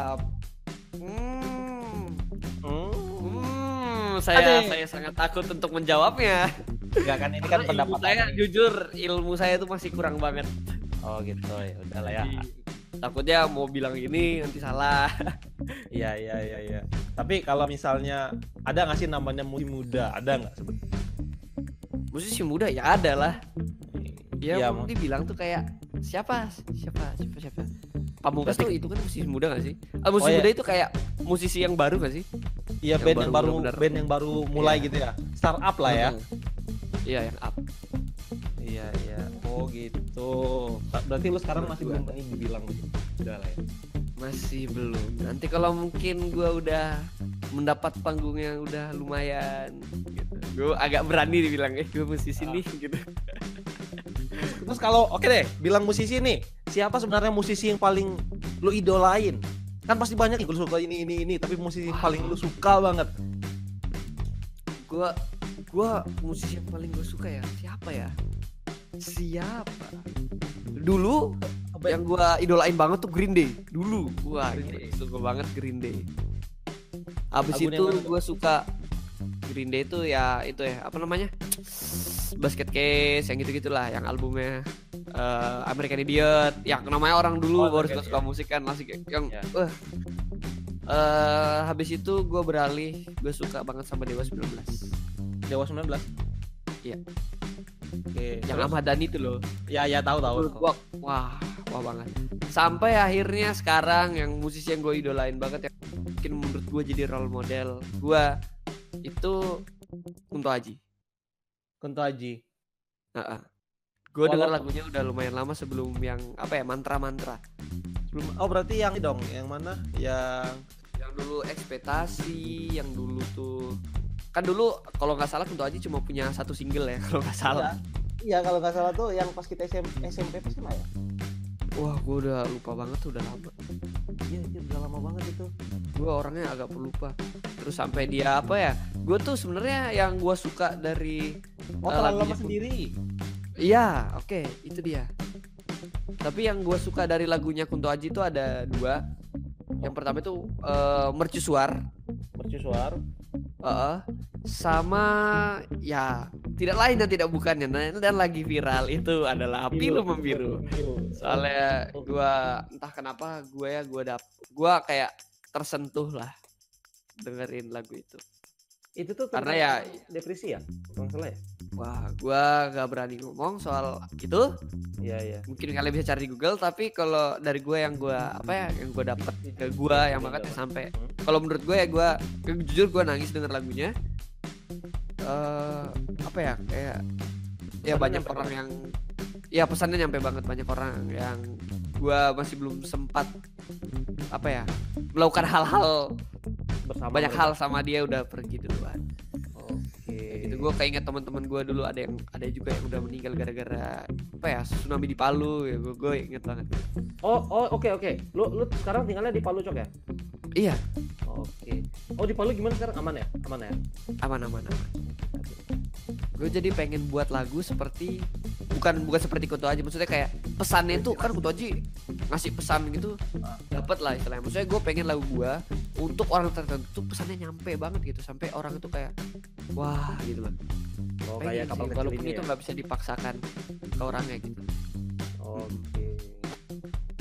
hmm, Hmm. hmm, saya Ada. saya sangat takut untuk menjawabnya. Enggak kan ini kan pendapat saya jujur ilmu saya itu masih kurang banget. Oh gitu ya, udahlah ya. Jadi, takutnya mau bilang ini nanti salah. Iya iya iya iya. Tapi kalau misalnya ada nggak sih namanya musisi muda? Ada nggak sebetulnya? Musisi muda ya ada lah. Ya, Iya, mau dibilang tuh kayak siapa siapa siapa siapa. Pamungkas tuh itu kan musisi muda gak sih? Ah, musisi Oh, iya. muda itu kayak musisi yang baru gak sih? Iya Yang band yang baru baru benar-benar. band yang baru mulai Iya. gitu ya. Startup lah ya. Iya yang up. Iya iya. Oh gitu. Berarti lu sekarang masih belum ini dibilang begitu. Udah lah ya. Masih belum. Nanti kalau mungkin gua udah mendapat panggung yang udah lumayan gitu. Gue agak berani dibilang eh gue musisi Ah. nih gitu. Terus kalau oke deh, bilang musisi nih, siapa sebenarnya musisi yang paling lu idolain? Kan pasti banyak nih, lu suka ini ini ini, tapi musisi yang paling lu suka banget. Gua gua musisi yang paling gue suka ya siapa ya? Siapa? Dulu yang gua idolain banget tuh Green Day dulu. Wah, Green gila, Day. suka banget Green Day. Abis Lagunya itu gua suka Green Day itu ya itu ya apa namanya? Basket Case yang gitu-gitulah yang albumnya eh, American Idiot yang namanya orang dulu Oh, baru suka suka musik kan masih kayak yang Ya. wah eh habis itu gue beralih gue suka banget sama Dewa 19 Dewa 19. Iya. Oke. yang terus? Ahmad Dhani itu loh Ya ya tahu tahu. Gua, wah wah banget sampai akhirnya sekarang yang musisi yang gue idolain banget yang mungkin menurut gue jadi role model gue itu Kunto Aji Kunto Aji. gue denger Walau- lagunya udah lumayan lama sebelum yang apa ya mantra-mantra Belum. Oh berarti yang dong, yang mana? Yang yang dulu ekspektasi yang dulu tuh kan dulu kalau nggak salah Kunto Aji cuma punya satu single ya kalau nggak salah. Iya. Kalau nggak salah tuh yang pas kita SM, SMP pas SMA ya. wah gue udah lupa banget tuh udah lama. Iya iya udah lama banget itu. gue orangnya agak pelupa. Terus sampai dia apa ya? Gue tuh sebenarnya yang gue suka dari Oh terlalu lama lagunya- sendiri. iya oke itu dia. Tapi yang gue suka dari lagunya Kunto Aji itu ada dua. Yang pertama itu eh, mercusuar. Mercusuar. Heeh. sama ya tidak lain dan tidak bukannya. Dan, lagi viral itu adalah pilu membiru soalnya gua entah kenapa gue ya gua dap gua kayak tersentuh lah dengerin lagu itu. Itu tuh Karena ya- depresi ya, kalau salah ya. Wah gua gak berani ngomong soal itu Iya iya. mungkin kalian bisa cari di Google tapi kalau dari gue yang gua apa ya yang gua dapat ke gua yang makanya sampai kalau menurut gue ya gua jujur gua nangis denger lagunya eh apa ya kayak ya banyak orang banget. yang ya pesannya nyampe banget banyak orang yang gua masih belum sempat apa ya melakukan hal-hal Bersama banyak mereka. hal sama dia udah pergi duluan. Kayak gitu gue keinget teman-teman gue dulu ada yang ada juga yang udah meninggal gara-gara apa ya tsunami di Palu ya gue gue inget banget Oh oh oke oke. Lu lu sekarang tinggalnya di Palu Cok ya? iya Oke. Oh di Palu gimana sekarang aman ya? Aman ya? aman aman aman gue jadi pengen buat lagu seperti bukan bukan seperti Kunto Aji maksudnya kayak pesannya itu kan Kunto Aji ngasih pesan gitu dapat lah istilahnya maksudnya gue pengen lagu gue untuk orang tertentu pesannya nyampe banget gitu sampai orang itu kayak wah gitu loh Oh Pengen kayak kapal sih, walaupun itu ya? nggak bisa dipaksakan ke orangnya gitu Oke.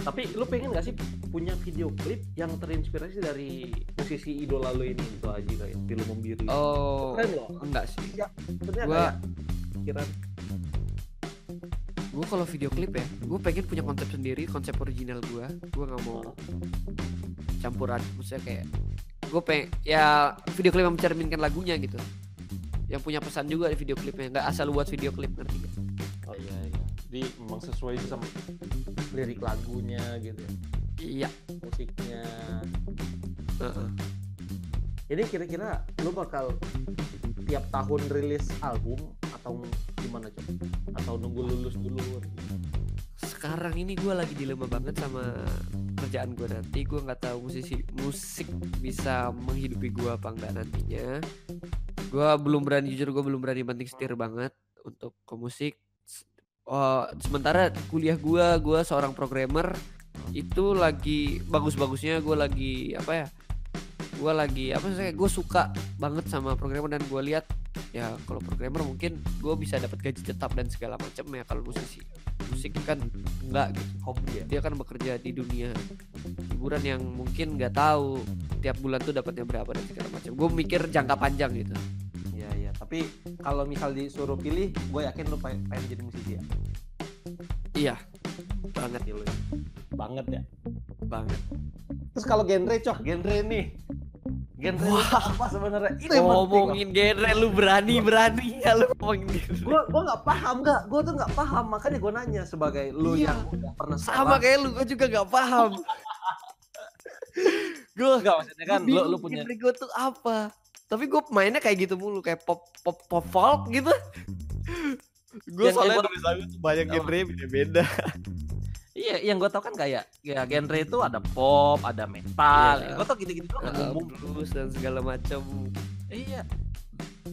Tapi lu pengen gak sih punya video klip yang terinspirasi dari musisi idola lu ini itu aja kayak film membiru. oh Keren loh. enggak sih Sebenarnya gua kayak pikiran gue kalau video klip ya gue pengen punya konsep sendiri konsep original gue gue nggak mau campuran maksudnya kayak gue pengen ya video klip yang mencerminkan lagunya gitu yang punya pesan juga di video klipnya nggak asal buat video klip ngerti gak? Oh iya iya. Jadi memang sesuai sama lirik lagunya gitu ya. iya Musiknya. heeh. Jadi kira-kira lu bakal tiap tahun rilis album atau gimana coba? Atau nunggu lulus dulu? sekarang ini gue lagi dilema banget sama kerjaan gue nanti gue nggak tahu musisi musik bisa menghidupi gue apa enggak nantinya gue belum berani jujur gue belum berani banting setir banget untuk ke musik Oh, sementara kuliah gue gue seorang programmer itu lagi bagus-bagusnya gue lagi apa ya gue lagi apa sih gue suka banget sama programmer dan gue lihat ya kalau programmer mungkin gue bisa dapat gaji tetap dan segala macam ya kalau musisi musik kan enggak gitu Hobi ya? dia kan bekerja di dunia hiburan yang mungkin nggak tahu tiap bulan tuh dapatnya berapa dan segala macam gue mikir jangka panjang gitu. Tapi kalau misal disuruh pilih, gue yakin lu pengen, jadi musisi ya. iya banget Gila. Banget ya. banget Terus kalau genre cok, genre nih. Genre lu apa sebenarnya? Itu ngomongin genre lu berani berani ya lu ngomongin genre Gue gue nggak paham nggak? Gue tuh nggak paham makanya gue nanya sebagai lu Iya. yang udah pernah sama kayak lu gue juga nggak paham gue Enggak maksudnya kan lu lu punya genre gue tuh apa tapi gue mainnya kayak gitu mulu kayak pop pop pop folk gitu gue soalnya gua- tuh banyak genre beda-beda Iya, yang gue tau kan kayak ya genre itu ada pop, ada metal. Iya. Gue tau gitu-gitu doang Uh, blues dan segala macam Iya.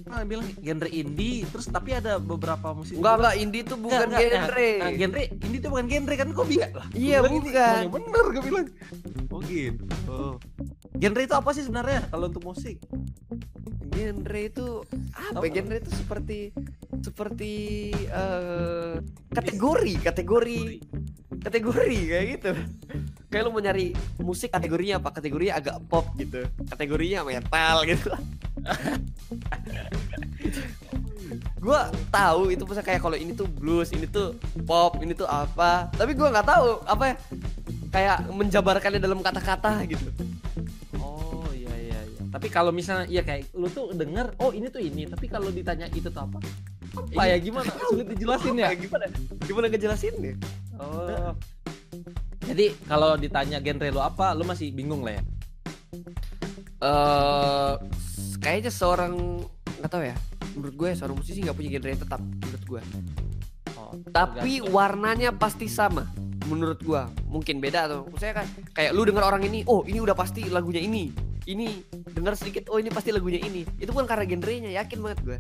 Ah, bilang genre indie, terus tapi ada beberapa musisi. enggak enggak indie tuh bukan Enggak, enggak, genre Nah, genre indie itu bukan genre kan kok bilang lah. Iya, Gua ini, bukan. "Oh, bener gue bilang. Oh gitu. Oh. Genre itu apa sih sebenarnya kalau untuk musik? genre itu apa Apa? genre itu seperti seperti eh, kategori kategori kategori kayak gitu kayak lu mau nyari musik kategorinya apa kategorinya agak pop gitu kategorinya metal gitu gue tahu itu misalnya kayak kalau ini tuh blues ini tuh pop ini tuh apa tapi gue nggak tahu apa ya kayak menjabarkannya dalam kata-kata gitu Oh iya iya iya. Tapi kalau misalnya iya kayak lu tuh denger oh ini tuh ini, tapi kalau ditanya itu tuh apa? Apa Ini- ya gimana? Sulit dijelasin ya. gimana gimana ngejelasinnya Oh. Jadi kalau ditanya genre lu apa, lu masih bingung lah ya. Eh kayaknya seorang nggak tahu ya menurut gue seorang musisi nggak punya genre yang tetap menurut gue Oh, tapi tergantung. warnanya pasti sama menurut gua mungkin beda atau saya kan kayak lu denger orang ini oh ini udah pasti lagunya ini ini denger sedikit oh ini pasti lagunya ini itu bukan karena genrenya yakin banget gue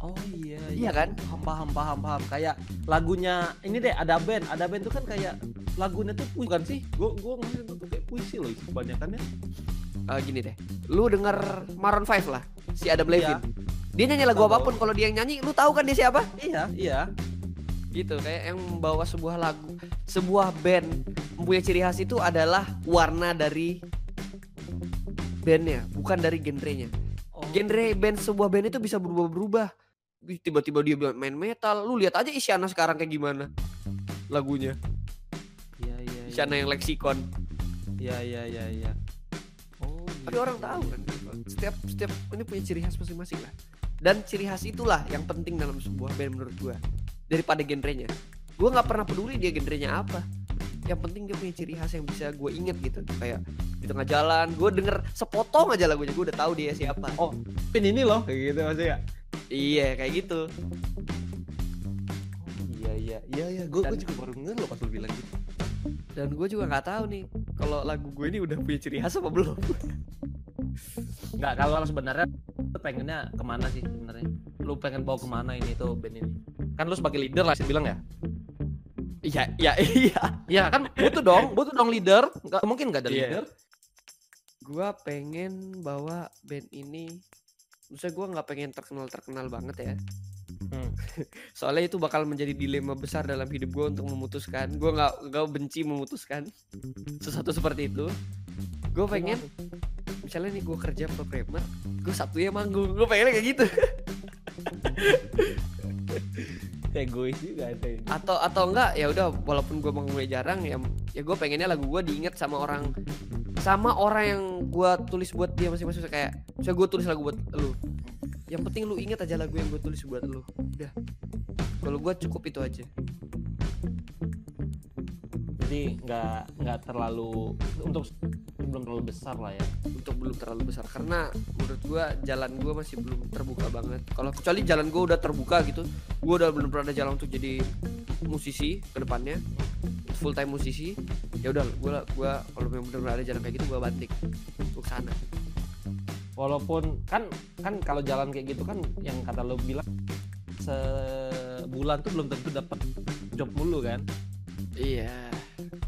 Oh iya Iya kan? Paham paham paham. Kayak lagunya ini deh ada band, ada band tuh kan kayak lagunya tuh puisi kan sih? Gue gue itu tuh kayak puisi loh kebanyakannya. Eh, gini deh lu denger Maroon 5 lah si Adam Iya. Levine dia nyanyi lagu Tahu. apa pun kalau dia yang nyanyi lu tahu kan dia siapa Iya iya. gitu kayak yang membawa sebuah lagu sebuah band mempunyai ciri khas itu adalah warna dari bandnya bukan dari genrenya Oh, genre band sebuah band itu bisa berubah-berubah tiba-tiba dia bilang main metal lu lihat aja Isyana sekarang kayak gimana lagunya Iya iya. iya. Isyana yang leksikon Iya iya iya iya. Tapi orang tahu kan setiap setiap ini punya ciri khas masing-masing lah. Dan ciri khas itulah yang penting dalam sebuah band menurut gua daripada genrenya. Gua nggak pernah peduli dia genrenya apa. Yang penting dia punya ciri khas yang bisa gue inget gitu. Kayak di tengah jalan gue denger sepotong aja lagunya gue udah tahu dia siapa. Oh, pin ini loh kayak gitu maksudnya. iya kayak gitu. Iya iya. Iya iya. Gue juga baru denger loh pas lu bilang gitu. Dan gue juga nggak tahu nih kalau lagu gue ini udah punya ciri khas apa belum Enggak, kalau sebenarnya lu pengennya ke mana sih sebenarnya? Lu pengen bawa ke mana ini tuh band ini? Kan lu sebagai leader lah sih bilang ya. iya iya iya Iya kan butuh dong, butuh dong leader. Enggak mungkin enggak ada Iya. leader. gue pengen bawa band ini Maksudnya gue nggak pengen terkenal terkenal banget ya Hmm. soalnya itu bakal menjadi dilema besar dalam hidup gue untuk memutuskan. Gue nggak nggak benci memutuskan sesuatu seperti itu. Gue pengen misalnya nih gue kerja programmer gue sabtunya manggung. Gue pengennya kayak gitu. Egois juga ini. atau atau enggak ya udah walaupun gue manggungnya jarang ya ya gue pengennya lagu gue diinget sama orang sama orang yang gue tulis buat dia masing-masing. Kayak misalnya gue tulis lagu buat lu yang penting lu inget aja lagu yang gue tulis buat lu. Udah. Kalau gue cukup itu aja. Jadi nggak nggak terlalu untuk belum terlalu besar lah ya. untuk belum terlalu besar. Karena menurut gua jalan gua masih belum terbuka banget. Kalau kecuali jalan gua udah terbuka gitu gua udah belum pernah ada jalan untuk jadi musisi ke depannya. Full time musisi. Ya udah gua gua kalau memang benar-benar ada jalan kayak gitu gua banting. Untuk sana Walaupun kan kan kalau jalan kayak gitu kan yang kata lo bilang sebulan tuh belum tentu dapat job mulu kan. iya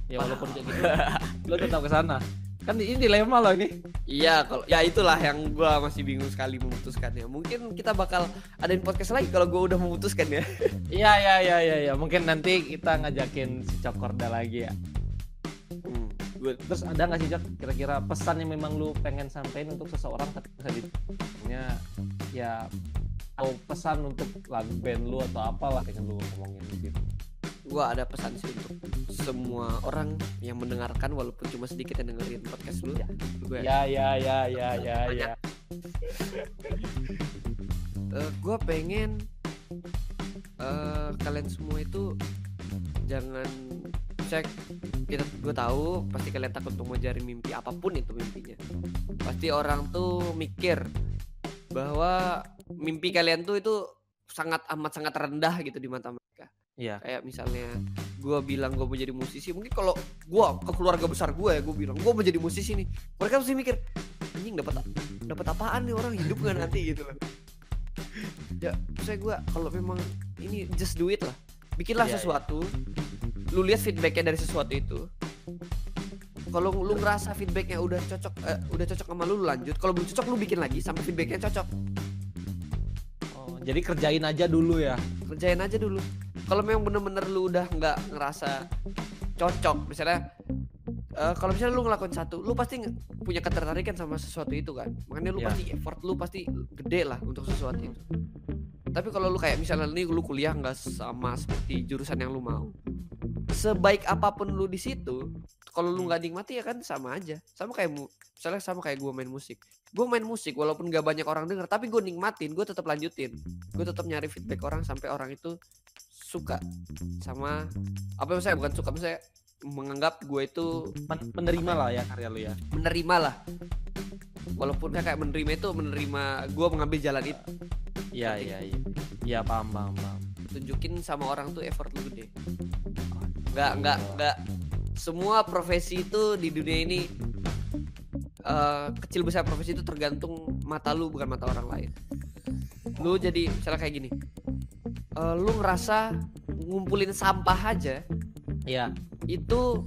Ya walaupun kayak gitu lo tetap ke sana. Kan ini dilema loh ini. iya kalau ya itulah yang gua masih bingung sekali memutuskannya mungkin kita bakal adain podcast lagi kalau gua udah memutuskan ya Iya iya iya iya ya. mungkin nanti kita ngajakin si Cokorda lagi ya. Gua Terus ada nggak sih Cok kira-kira pesan yang memang lu pengen sampein untuk seseorang tapi bisa ditanya ya atau pesan untuk lagu band lu atau apalah pengen lu ngomongin di situ. gua ada pesan sih untuk semua orang yang mendengarkan walaupun cuma sedikit yang dengerin podcast lu Ya. gue Ya ya ya ya ya ya. gue pengen eh kalian semua itu jangan cek kita gue tahu pasti kalian takut untuk mengejar mimpi apa pun itu mimpinya. Pasti orang tuh mikir bahwa mimpi kalian tuh itu sangat amat sangat rendah gitu di mata mereka. Iya. kayak misalnya gue bilang gue mau jadi musisi mungkin kalau gue ke keluarga besar gue ya gue bilang gue mau jadi musisi nih. Mereka pasti mikir anjing dapat dapat apaan nih orang hidup nggak nanti gitu loh ya saya gue kalau memang ini just do it lah. Bikinlah Iya, iya. sesuatu lu lihat feedbacknya dari sesuatu itu kalau lu ngerasa feedbacknya udah cocok eh, udah cocok sama lu lu lanjut kalau belum cocok lu bikin lagi sampai feedbacknya cocok Oh, jadi kerjain aja dulu ya. kerjain aja dulu kalau memang bener-bener lu udah nggak ngerasa cocok misalnya eh, kalau misalnya lu ngelakuin satu, lu pasti punya ketertarikan sama sesuatu itu kan. Makanya lu Iya. pasti effort lu pasti gede lah untuk sesuatu itu. Tapi kalau lu kayak misalnya nih lu kuliah nggak sama seperti jurusan yang lu mau, sebaik apa pun lu di situ, kalau lu nggak nikmati ya kan sama aja. Sama kayak misalnya sama kayak gua main musik. Gue main musik walaupun gak banyak orang denger, tapi gue nikmatin, gue tetap lanjutin. Gue tetap nyari feedback orang sampai orang itu suka sama apa misalnya bukan suka misalnya menganggap gue itu Men- menerima lah ya karya lu ya. menerima lah. Walaupun kayak menerima itu menerima gue mengambil jalan itu. Iya iya iya. Iya paham paham paham. Tunjukin sama orang tuh effort lu gede nggak nggak nggak. Semua profesi itu di dunia ini eh, kecil besar profesi itu tergantung mata lu bukan mata orang lain. Lu jadi misalnya kayak gini. Eh, lu ngerasa ngumpulin sampah aja iya. itu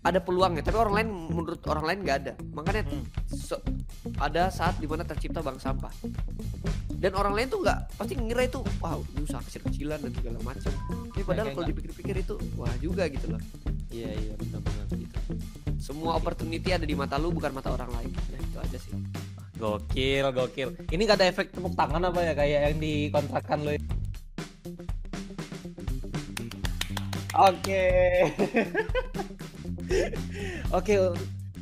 ada peluangnya tapi orang lain menurut orang lain nggak ada. Makanya Hmm. so- ada saat di mana tercipta bank sampah dan orang lain tuh nggak pasti ngira itu wow ini usaha kecil-kecilan dan segala macam. Tapi padahal kalau nggak- dipikir-pikir itu wah juga gitu loh. Iya iya benar-benar gitu. Semua opportunity ada di mata lu bukan mata orang lain. Ya itu aja sih. Gokil gokil. Ini gak ada efek tepuk tangan apa ya kayak yang dikontrakkan lo Oke. Oke,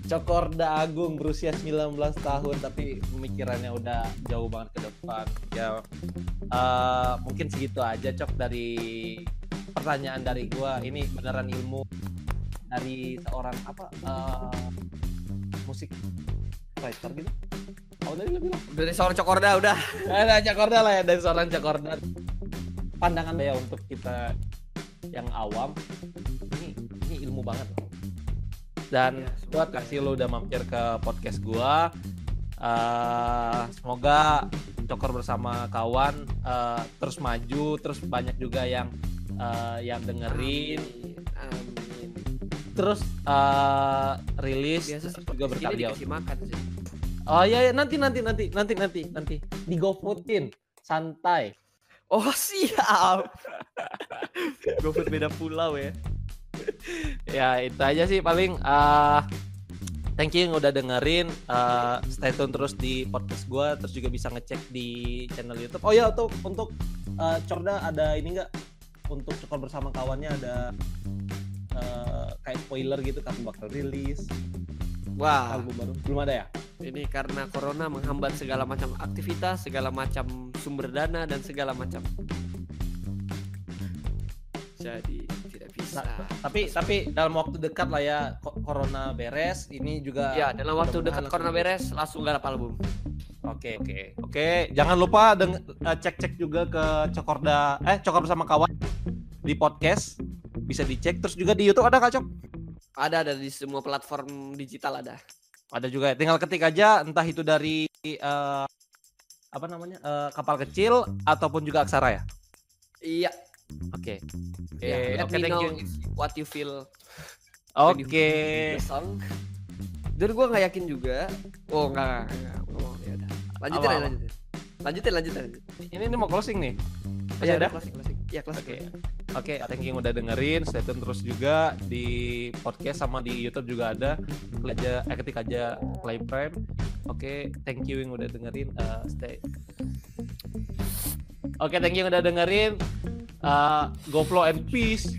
Cokorda Agung berusia 19 tahun tapi pemikirannya udah jauh banget ke depan. Ya eh, mungkin segitu aja Cok dari pertanyaan dari gua. Ini beneran ilmu dari seorang apa eh, musik writer gitu. Oh, tadi lu bilang dari seorang cokorda udah ada Cakorda lah ya dari seorang Cakorda pandangan ya untuk kita yang awam ini ini ilmu banget loh dan Iya, gua semoga kasih lo udah mampir ke podcast gua. Eh, semoga cokor bersama kawan eh, terus maju terus banyak juga yang eh, yang dengerin. Amin, terus eh, rilis biasa juga berkarya. makan sih. Oh iya, iya. Nanti nanti nanti nanti nanti nanti. Di GoFoodin santai. Oh siap. GoFood beda pulau ya ya itu aja sih paling eh thank you yang udah dengerin eh, stay tune terus di podcast gua terus juga bisa ngecek di channel YouTube. Oh ya untuk untuk eh, Corda ada ini enggak untuk cokor bersama kawannya ada eh, kayak spoiler gitu kapan bakal rilis. Wah. Album baru. Belum ada ya? Ini karena corona menghambat segala macam aktivitas segala macam sumber dana dan segala macam. Jadi bisa Nah, tapi tapi dalam waktu dekat lah ya corona beres ini juga ya dalam waktu dekat corona langsung- beres langsung garap album. Oke oke. Oke jangan lupa deng- eh, cek-cek juga ke Cokorda eh Cokor bersama kawan di podcast. Bisa dicek terus juga di YouTube ada kak Cok? Ada ada di semua platform digital ada. Ada juga ya. tinggal ketik aja entah itu dari eh, apa namanya eh, kapal kecil ataupun juga aksara ya? Iya oke ya, Eh, let oke me thank know you what you feel oke song dan gue nggak yakin juga oh nggak oh ya udah lanjutin aja lanjutin lanjutin lanjutin ini, ini mau closing nih Oh, Masih ya, ada? closing closing ya closing Oke, oke, thank you yang udah dengerin. Stay tune terus juga di podcast sama di YouTube juga ada. Aja, eh, ketik aja Play Prime. Oke, thank you yang udah dengerin. Eh, stay. Oke, thank you yang udah dengerin. Ah, uh, GoPro and peace.